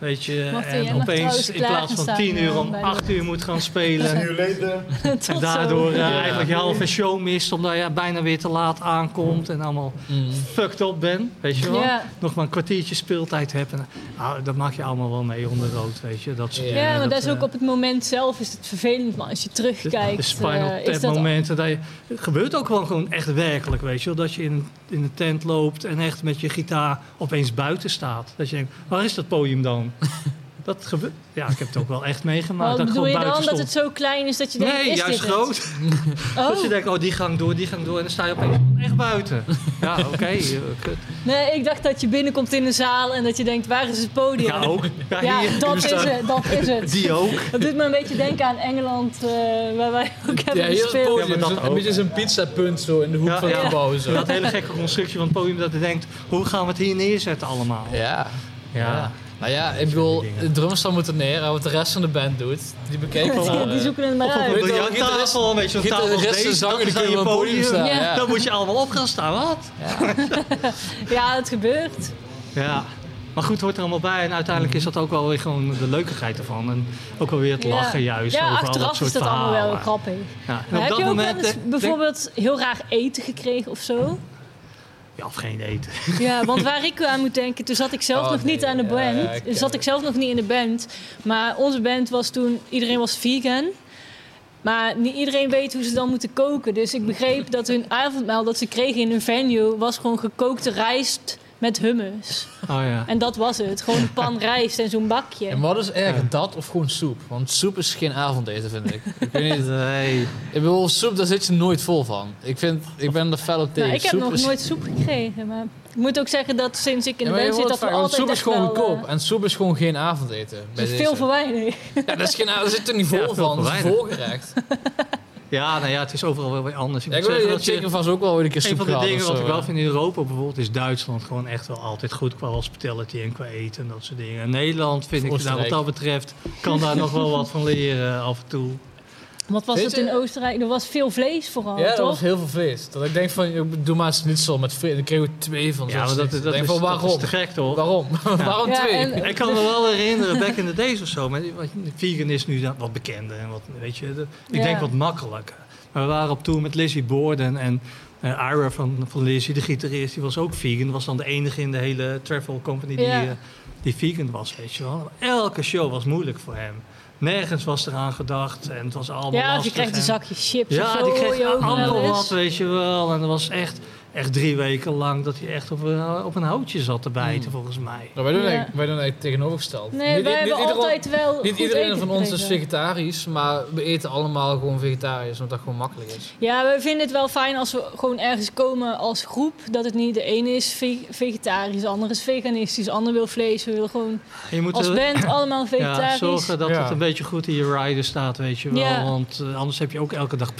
Weet je, en trouwens opeens in plaats van 10 uur om eh, de- 8 uur moet gaan spelen. later. En daardoor eh, eigenlijk je halve show mist, omdat je bijna weer te laat aankomt en allemaal Mm. fucked up bent, weet je wel. Nog maar een kwartiertje speeltijd hebben. Nou, dat maak je allemaal wel mee onder rood, weet je. Dat soort Ja, dingen, maar dat is eh, ook op het moment zelf is het vervelend. Maar als je de, terugkijkt, de spinal eh, is tap dat... momenten. Dat je, het gebeurt ook wel gewoon echt werkelijk, weet je wel. Dat je in, in een tent loopt en echt met je gitaar opeens buiten staat. Dat je denkt, waar is dat podium dan? dat gebeurt. Ja, ik heb het ook wel echt meegemaakt. Wat dat ik bedoel je dan? Dat het zo klein is dat je denkt, Nee, is juist dit het? groot. Oh. Dat je denkt, oh, die gang door, die gang door. En dan sta je opeens echt buiten. Ja, oké. eh, kut. Nee, ik dacht dat je binnenkomt in een zaal en dat je denkt, waar is het podium? Ja, ook. Ja, Ja, hier. dat is het. Dat is het. Die ook. Dat doet me een beetje denken aan Engeland, eh, waar wij ook hebben Ja, gespeeld. podium. Ja, maar dat een ook. beetje zo'n pizzapunt zo in de hoek Ja, van het ja. gebouw. Zo. Dat hele gekke constructie van het podium dat je denkt, hoe gaan we het hier neerzetten allemaal? Ja. Ja. Nou ja, ik bedoel, de drumstel moet er neer. En wat de rest van de band doet, die bekijken we. Die zoeken het maar Of op uit. een je weet tafel als gitaristen, deze, zanger, die dan je kunnen op het podium staan. Ja. Ja. Dan moet je allemaal op gaan staan, wat? Ja, het gebeurt. Ja. Maar goed, hoort er allemaal bij. En uiteindelijk is dat ook wel weer gewoon de leukigheid ervan. En ook wel weer het lachen ja. juist Ja, over al dat achteraf soort is dat allemaal wel grappig. Ja. En op heb dat je ook moment... wel eens denk- bijvoorbeeld heel graag eten gekregen of zo? Ja, of geen eten. Ja, want waar ik aan moet denken, toen zat ik zelf Oh, nog niet aan de band. ja, ik zat ik zelf nog niet in de band. Maar onze band was toen, iedereen was vegan. Maar niet iedereen weet hoe ze dan moeten koken. Dus ik begreep dat hun avondmaal dat ze kregen in hun venue... was gewoon gekookte rijst met hummus. Oh ja. En dat was het. Gewoon een pan rijst en zo'n bakje. En wat is erger, dat of gewoon soep? Want soep is geen avondeten, vind ik. Ik weet niet. Nee. Ik bedoel, soep, daar zit je nooit vol van. Ik, vind, ik ben er fel op tegen. Nou, ik heb Soep nog is- nooit soep gekregen. Maar ik moet ook zeggen dat sinds ik in Ja, de band zit... dat we want altijd soep is gewoon goedkoop. eh, En soep is gewoon geen avondeten. Bij dat is veel voor weinig. Ja, dat is geen, daar zit er niet vol van. Dat is volgerecht. Ja, nou ja, het is overal wel weer anders. Ik Ja, ik moet wil zeggen dat zeker vast ook wel weer een keer Een van de dingen wat zo, ik wel vind in Europa bijvoorbeeld is Duitsland gewoon echt wel altijd goed qua hospitality en qua eten en dat soort dingen. En Nederland vind ik daar wat dat betreft kan daar nog wel wat van leren af en toe. Wat was je- in Oostenrijk? Er was veel vlees vooral, Ja, toch? was heel veel vlees. Dat ik denk van, doe maar eens niet zo met vlees. Dan kregen we twee van Ja, zo'n maar dat, dat, Ik is, denk van, dat is te gek toch? Waarom? waarom Ja, twee? en- Ik kan me wel herinneren, back in the days of zo. Maar wat- vegan is nu dan wat bekender en wat, weet je, de- ik Ja. denk wat makkelijker. Maar we waren op tour met Lizzie Borden en eh Ira van, van Lizzie, de gitarist, die was ook vegan. Was dan de enige in de hele travel company die, Ja. eh, die vegan was, weet je wel. Elke show was moeilijk voor hem. Nergens was eraan gedacht en het was allemaal Ja, of je lastig krijgt een en- zakje chips of Ja, zo. die kreeg allemaal wat, weet je wel. En dat was echt echt drie weken lang dat hij echt op een, op een houtje zat te bijten, Hmm. volgens mij. Maar wij doen, Ja. eigenlijk, wij doen eigenlijk tegenovergesteld. Nee, Niet- wij niet- hebben niet altijd wel Niet goed iedereen eten van ons is vegetarisch, maar we eten allemaal gewoon vegetarisch, omdat dat gewoon makkelijk is. Ja, we vinden het wel fijn als we gewoon ergens komen als groep. Dat het niet de ene is ve- vegetarisch, de andere is veganistisch, de ander wil vlees. We willen gewoon Je moet als er- band allemaal ja, vegetarisch. zorgen dat Ja. het een beetje goed in je rider staat, weet je wel. Ja. Want eh, anders heb je ook elke dag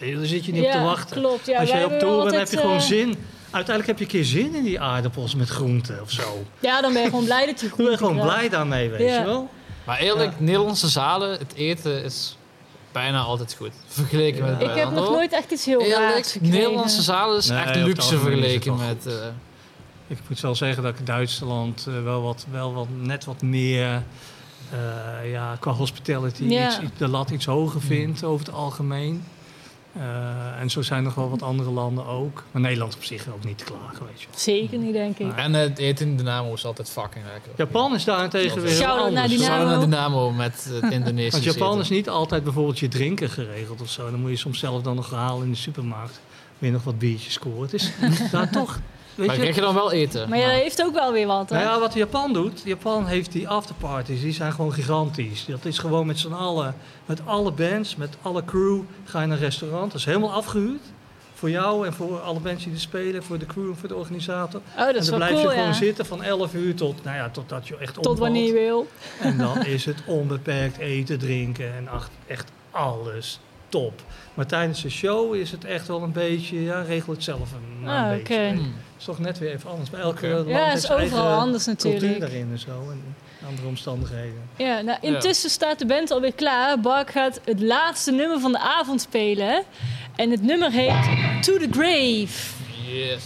je, Daar zit je niet op Ja, te wachten. klopt. Ja, Als wij je op hebben tour bent, heb je gewoon eh, zin. Uiteindelijk heb je een keer zin in die aardappels met groenten of zo. Ja, dan ben je gewoon blij dat je Ik ben gewoon krijgt. blij daarmee, weet Ja. je wel. Maar eerlijk, Nederlandse zalen, het eten is bijna altijd goed. Vergeleken Ja. met Ik heb nog nooit echt iets heel raars Eerlijk, gekregen. Nederlandse zalen is Nee, echt luxe vergeleken met... eh, Ik moet wel zeggen dat ik Duitsland eh, wel, wat, wel wat, net wat meer eh, ja, qua hospitality Ja. iets, iets- de lat iets hoger vind over het algemeen. Eh, en zo zijn nog wel wat andere landen ook. Maar Nederland op zich ook niet te klagen, weet je wel. Zeker niet, denk ik. en het eten in Dynamo is altijd fucking lekker. Japan is daarentegen weer heel naar anders. Dynamo. Shout-out naar Dynamo met het Want Japan eten. is niet altijd bijvoorbeeld je drinken geregeld of zo. Dan moet je soms zelf dan nog halen in de supermarkt. Weer nog wat biertjes scoren. Het is daar toch, weet Maar je... krijg je dan wel eten? Maar ja, dat heeft ook wel weer wat, hè? Nou ja, wat Japan doet, Japan heeft die afterparties, die zijn gewoon gigantisch. Dat is gewoon met z'n allen, met alle bands, met alle crew, ga je naar een restaurant. Dat is helemaal afgehuurd. Voor jou en voor alle bands die er spelen, voor de crew en voor de organisator. Oh, dat en is dan wel blijf cool, je gewoon ja. zitten van 11 uur tot, nou ja, totdat je echt Tot wanneer je wil. En dan is het onbeperkt eten, drinken en echt alles top. Maar tijdens de show is het echt wel een beetje, ja, regel het zelf een, Ah, een oké. beetje. Hmm. Het is toch net weer even anders. Bij elke land Ja, is overal eigen anders cultuur natuurlijk. daarin en zo. En andere omstandigheden. Ja, nou, intussen staat de band alweer klaar. Bart gaat het laatste nummer van de avond spelen. En het nummer heet To The Grave. Yes.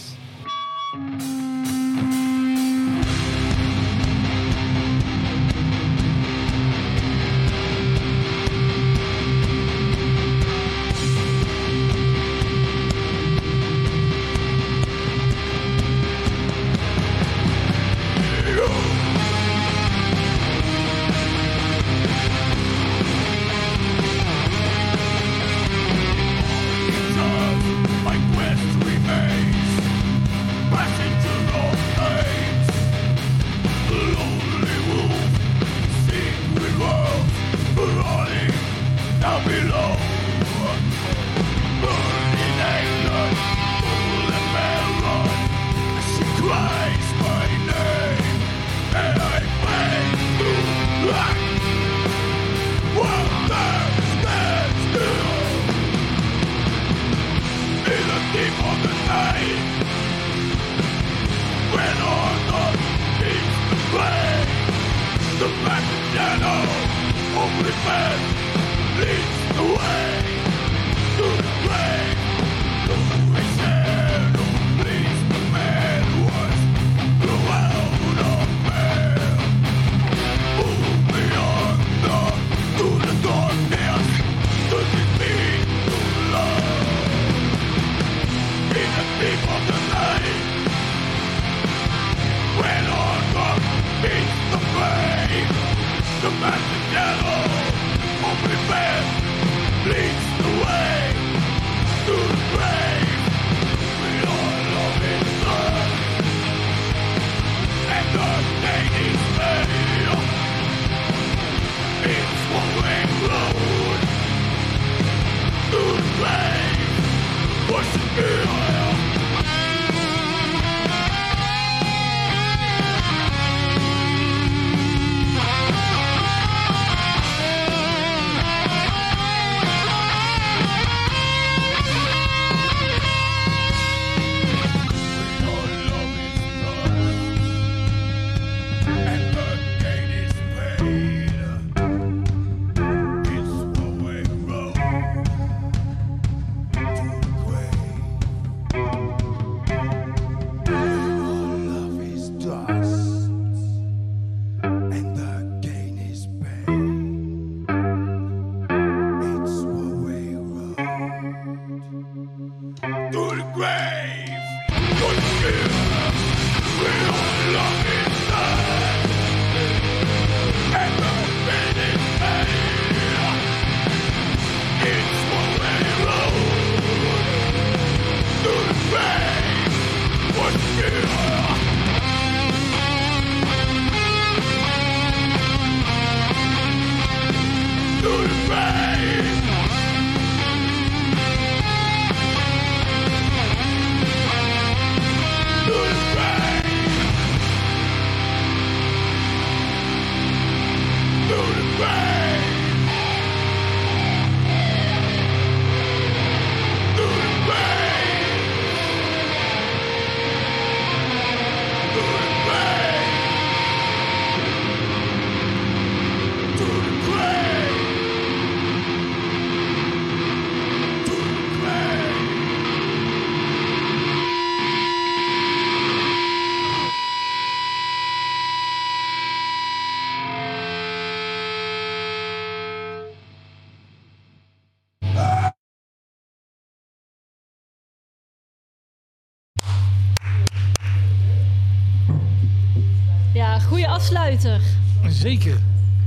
Afsluiter. Zeker.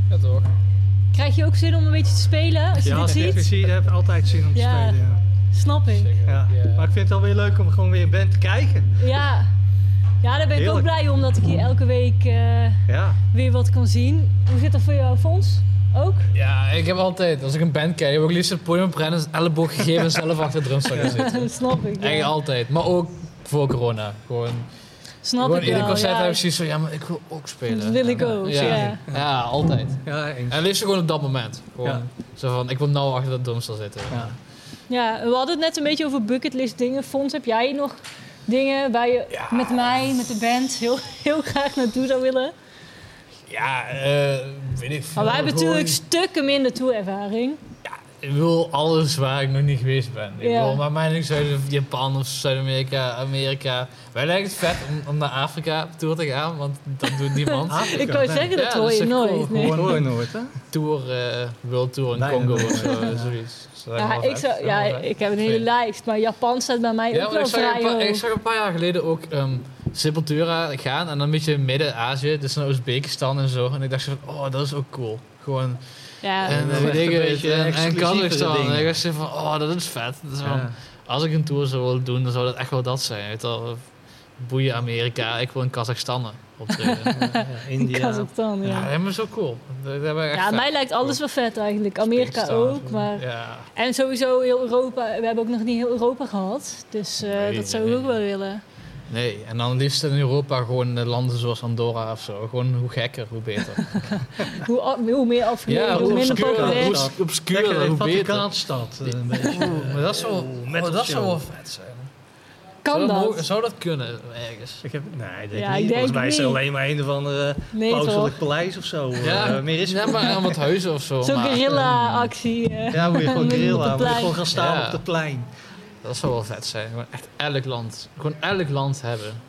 Ja, toch? Krijg je ook zin om een beetje te spelen als je Ja, dit als ik ziet? dit zie, heb ik altijd zin om te Ja. spelen. Ja. Snap ik. Ja. Maar ik vind het wel weer leuk om gewoon weer een band te kijken. Ja. Ja, daar ben ik ook blij om dat ik hier elke week eh, Ja. weer wat kan zien. Hoe zit dat voor jou, Fons? Ook? Ja, ik heb altijd, als ik een band kijk, heb ik ook liefst het podium op rennen, elleboog gegeven en zelf achter de drumstel gaan zitten. Snap ik. Eigenlijk Ja. altijd. Maar ook voor corona. Gewoon, Snap gewoon ik ieder wel. concert ja. heb ik zoiets van, ja, maar ik wil ook spelen. Dat wil ik ook, ja. Ja, altijd. Ja, eens. En liefst gewoon op dat moment. Gewoon Ja. zo van, ik wil nou achter de drumstel zitten. Ja. Ja, we hadden het net een beetje over bucketlist dingen. Fons, heb jij nog dingen waar je met mij, met de band, heel, heel graag naartoe zou willen? Ja, eh, weet ik veel. Maar wij hebben Gewoon- natuurlijk stukken minder toerervaring. Ik wil alles waar ik nog niet geweest ben. Ik Ja. wil maar mij niks uit Japan of Zuid-Amerika, Amerika. Wij lijken het vet om, om naar Afrika tour te gaan, want dat doet niemand. Afrika, Ik wou nee. zeggen, dat Ja, hoor dat je nooit. cool. nee. Dat hoor je nooit, hè? Tour, eh World Tour in Congo of zo, zoiets. Dus lijkt me Ja, ik, zou, ja, ik heb een hele lijst, maar Japan staat bij mij Ja, ook wel ik zag, een vrij paar, ik zag een paar jaar geleden ook ehm Sepultura gaan en dan een beetje Midden-Azië, dus naar Oezbekistan en zo. En ik dacht zo van, oh, dat is ook cool. Gewoon, Ja, en uh, dingen, beetje en, Kazachstan. ik zo van, oh, dat is vet. Dat is Ja. Als ik een tour zou willen doen, dan zou dat echt wel dat zijn. Weet je wel, boeien Amerika, ik wil in Kazachstan optreden. Ja, in India. Kazachstan, ja, ja. dat is zo cool. Dat, echt Ja, vet. mij lijkt alles wel vet eigenlijk. Amerika ook, maar... Ja, En sowieso heel Europa. We hebben ook nog niet heel Europa gehad. Dus eh, Nee, dat zou nee, ik ook wel willen. Nee. En dan liefst in Europa gewoon landen zoals Andorra of zo. Gewoon hoe gekker, hoe beter. Hoe, hoe meer afgelegen, hoe, minder obscuur. populair. Hoe- Hoe obscuur, Lekker hoe beter. Vaticaanstad. eh, Een beetje. Oeh, maar dat zou, Oeh, oh, metal dat zou wel vet zijn. Kan zou dat? mogen- zou dat kunnen ergens? Ik heb, nee, ik denk Ja, ik niet. denk Volgens mij is er alleen maar een of andere Nee, pauselijk paleis of zo. Ja, Eh, meer is ja, maar aan wat huizen of zo. Zo'n maar- guerrilla-actie. eh. Ja, moet je gewoon grillen. Moet je gewoon gaan staan Ja. op het plein. Dat zou wel vet zijn. Gewoon echt elk land. Gewoon elk land hebben.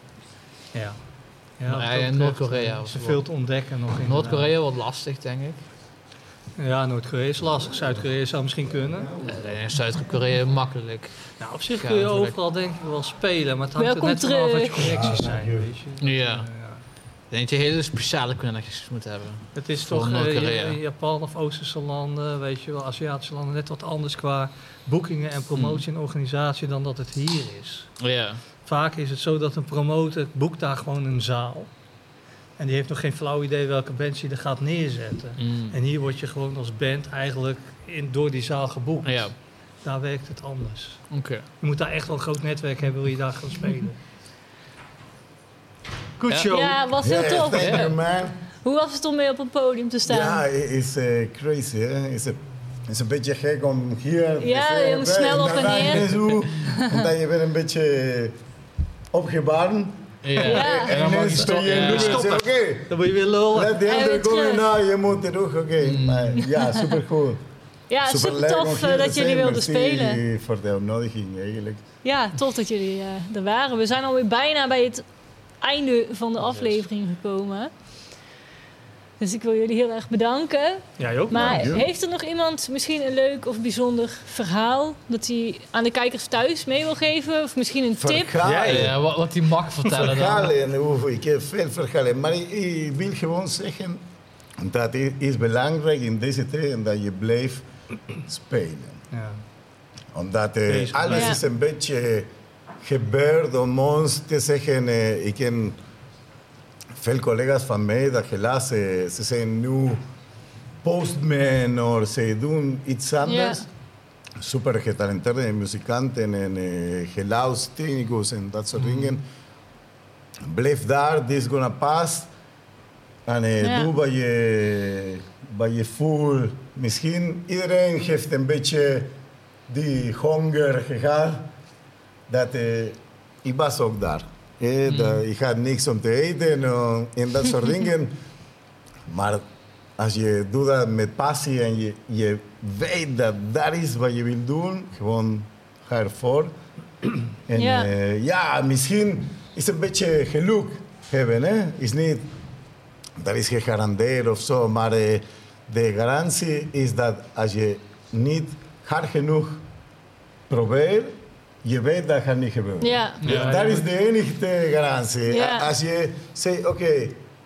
Ja. Ja, in Noord-Korea eh, is zo. veel te ontdekken nog. inderdaad. Noord-Korea wordt lastig, denk ik. Ja, Noord-Korea is lastig. Zuid-Korea zou misschien kunnen. Eh, Zuid-Korea makkelijk. Nou, op zich kun je overal denk ik wel spelen. Maar het hangt er net vanaf wat je connecties zijn. Weet je. Ja. Denk dat je hele speciale connecties moet hebben. Het is toch in Japan of Oosterse landen, weet je wel, Aziatische landen, net wat anders qua boekingen en promotie en organisatie dan dat het hier is. Vaak is het zo dat een promotor boekt daar gewoon een zaal. En die heeft nog geen flauw idee welke band je er gaat neerzetten. Mm. En hier word je gewoon als band eigenlijk in, door die zaal geboekt. Ja, Daar werkt het anders. oké. Je moet daar echt wel een groot netwerk hebben, wil je daar gaan spelen. Good Ja. show. Ja, was heel Yeah, tof. thank Ja. you, man. Hoe was het om mee op een podium te staan? Ja, is uh, crazy. Hè? It's a, it's een beetje gek om hier Ja, te je moet snel op en neer. zo, omdat je bent een beetje opgebaren. Ja. Ja. En dan mag je stoppen. Dan moet je weer lullen. let the En ender weer go terug. nou, je moet terug. Oké, Mm. maar ja, super cool. Ja, super tof eh, dat jullie wilden spelen. voor de uitnodiging eigenlijk. Ja, tof dat jullie eh, er waren. We zijn alweer bijna bij het einde van de aflevering gekomen. Dus ik wil jullie heel erg bedanken. Jij ook, Maar heeft er nog iemand misschien een leuk of bijzonder verhaal dat hij aan de kijkers thuis mee wil geven? Of misschien een tip? Verhalen. Ja, wat, wat hij mag vertellen dan. Verhalen, oef, ik heb veel verhalen. Maar ik, ik wil gewoon zeggen dat het is belangrijk in deze tijd dat je blijft spelen. Ja. Omdat eh, alles is een beetje gebeurd om ons te zeggen. eh, ik ken veel collega's van mij dat helaas eh, ze zijn nu postman of ze doen iets anders. Super getalenteerde muzikanten en uh, geluidstechnicus en dat soort dingen. Blijf daar, this is gonna pass. En eh, Ja. doe wat je, wat je voelt. Misschien iedereen heeft een beetje die honger gehad. Dat, eh, ik was ook daar. Eh, dat, ik had niks om te eten eh, en dat soort dingen. Maar als je doet dat met passie en je, je weet dat dat is wat je wil doen, gewoon ga ervoor. En Ja. ja, ja misschien is een beetje geluk hebben. Hè? Is niet, dat is gegarandeerd of zo, maar eh, de garantie is dat als je niet hard genoeg probeert, je weet dat gaat niet gebeuren. Ja, Ja, dat is de enige garantie. Ja. Als je zegt, oké,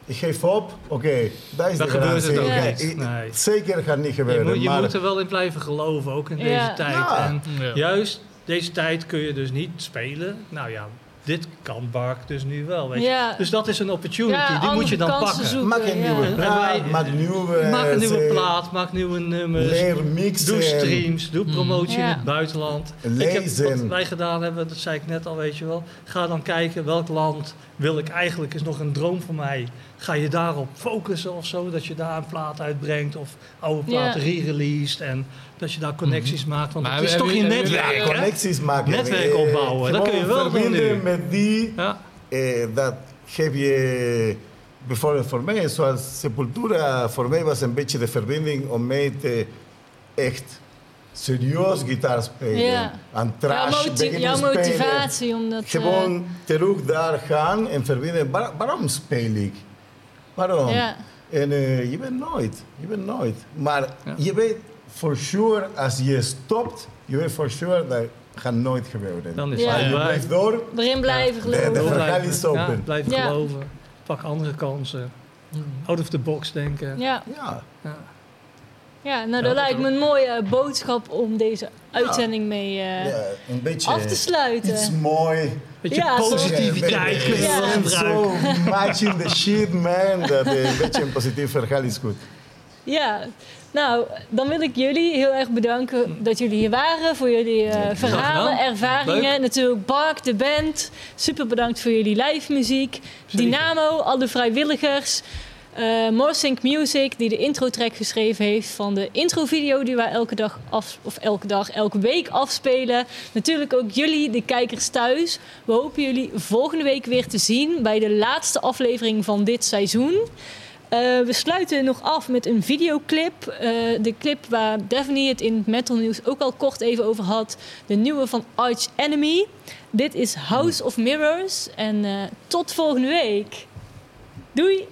ik geef op, oké, dat is Dan de gebeurt garantie. het ook Oké, niet. ik- Nee. Zeker gaat niet Je, gebeuren. moet, je maar moet er wel in blijven geloven, ook in Ja. deze tijd. Ja. En Ja. juist deze tijd kun je dus niet spelen. Nou ja, dit kan Bark dus nu wel. Weet je. Ja. Dus dat is een opportunity, Ja, die moet je dan pakken. zoeken. maak een ja. nieuwe plaat, maak nieuwe... Maak een nieuwe eh, plaat, maak nieuwe nummers. Leer mixen. Doe streams, doe promotie in het buitenland. Ik heb, Lezen. wat wij gedaan hebben, dat zei ik net al, weet je wel. Ga dan kijken welk land wil ik eigenlijk, is nog een droom van mij. Ga je daarop focussen of zo, dat je daar een plaat uitbrengt of oude platen Ja. re-released en dat je daar connecties maakt. Want Maar het is toch je netwerk, hè? Connecties maken. Netwerk Eh, opbouwen, dat kun je wel doen verbinden nu. met die, Ja, eh, dat geef je... Bijvoorbeeld voor mij, zoals Sepultura, voor mij was een beetje de verbinding om mee te echt serieus gitaar spelen. Ja. En Jouw, trash moti- jouw spelen. motivatie om dat... eh, Gewoon terug daar gaan en verbinden. Waar- waarom speel ik? Waarom? ja. En je bent nooit. Je bent nooit. Maar Ja. je weet for sure, als je stopt, je weet for sure dat gaat nooit gebeuren. dan is Ja. het je blijft door. Erin blijven De- de geloven. verhaal is open. Ja, blijf Ja. geloven. Pak andere kansen. Out of the box denken. Ja. Ja. Ja. ja, nou dat lijkt me een mooie boodschap om deze uitzending mee eh, ja, een beetje af te sluiten. iets mooi. Beetje positiviteit zo matching the shit, man. Dat eh, een beetje een positief verhaal is goed. Ja, nou, dan wil ik jullie heel erg bedanken dat jullie hier waren. Voor jullie eh, verhalen, ervaringen. Leuk. Natuurlijk Bark, de band. Super bedankt voor jullie live muziek. Dynamo, alle vrijwilligers. eh Morsync Music, die de intro-track geschreven heeft van de intro-video die wij elke dag af, of elke dag, elke week afspelen. Natuurlijk ook jullie, de kijkers thuis. We hopen jullie volgende week weer te zien bij de laatste aflevering van dit seizoen. Eh, we sluiten nog af met een videoclip. Eh, de clip waar Daphne het in Metal News ook al kort even over had. De nieuwe van Arch Enemy. Dit is House of Mirrors. En eh, tot volgende week. Doei!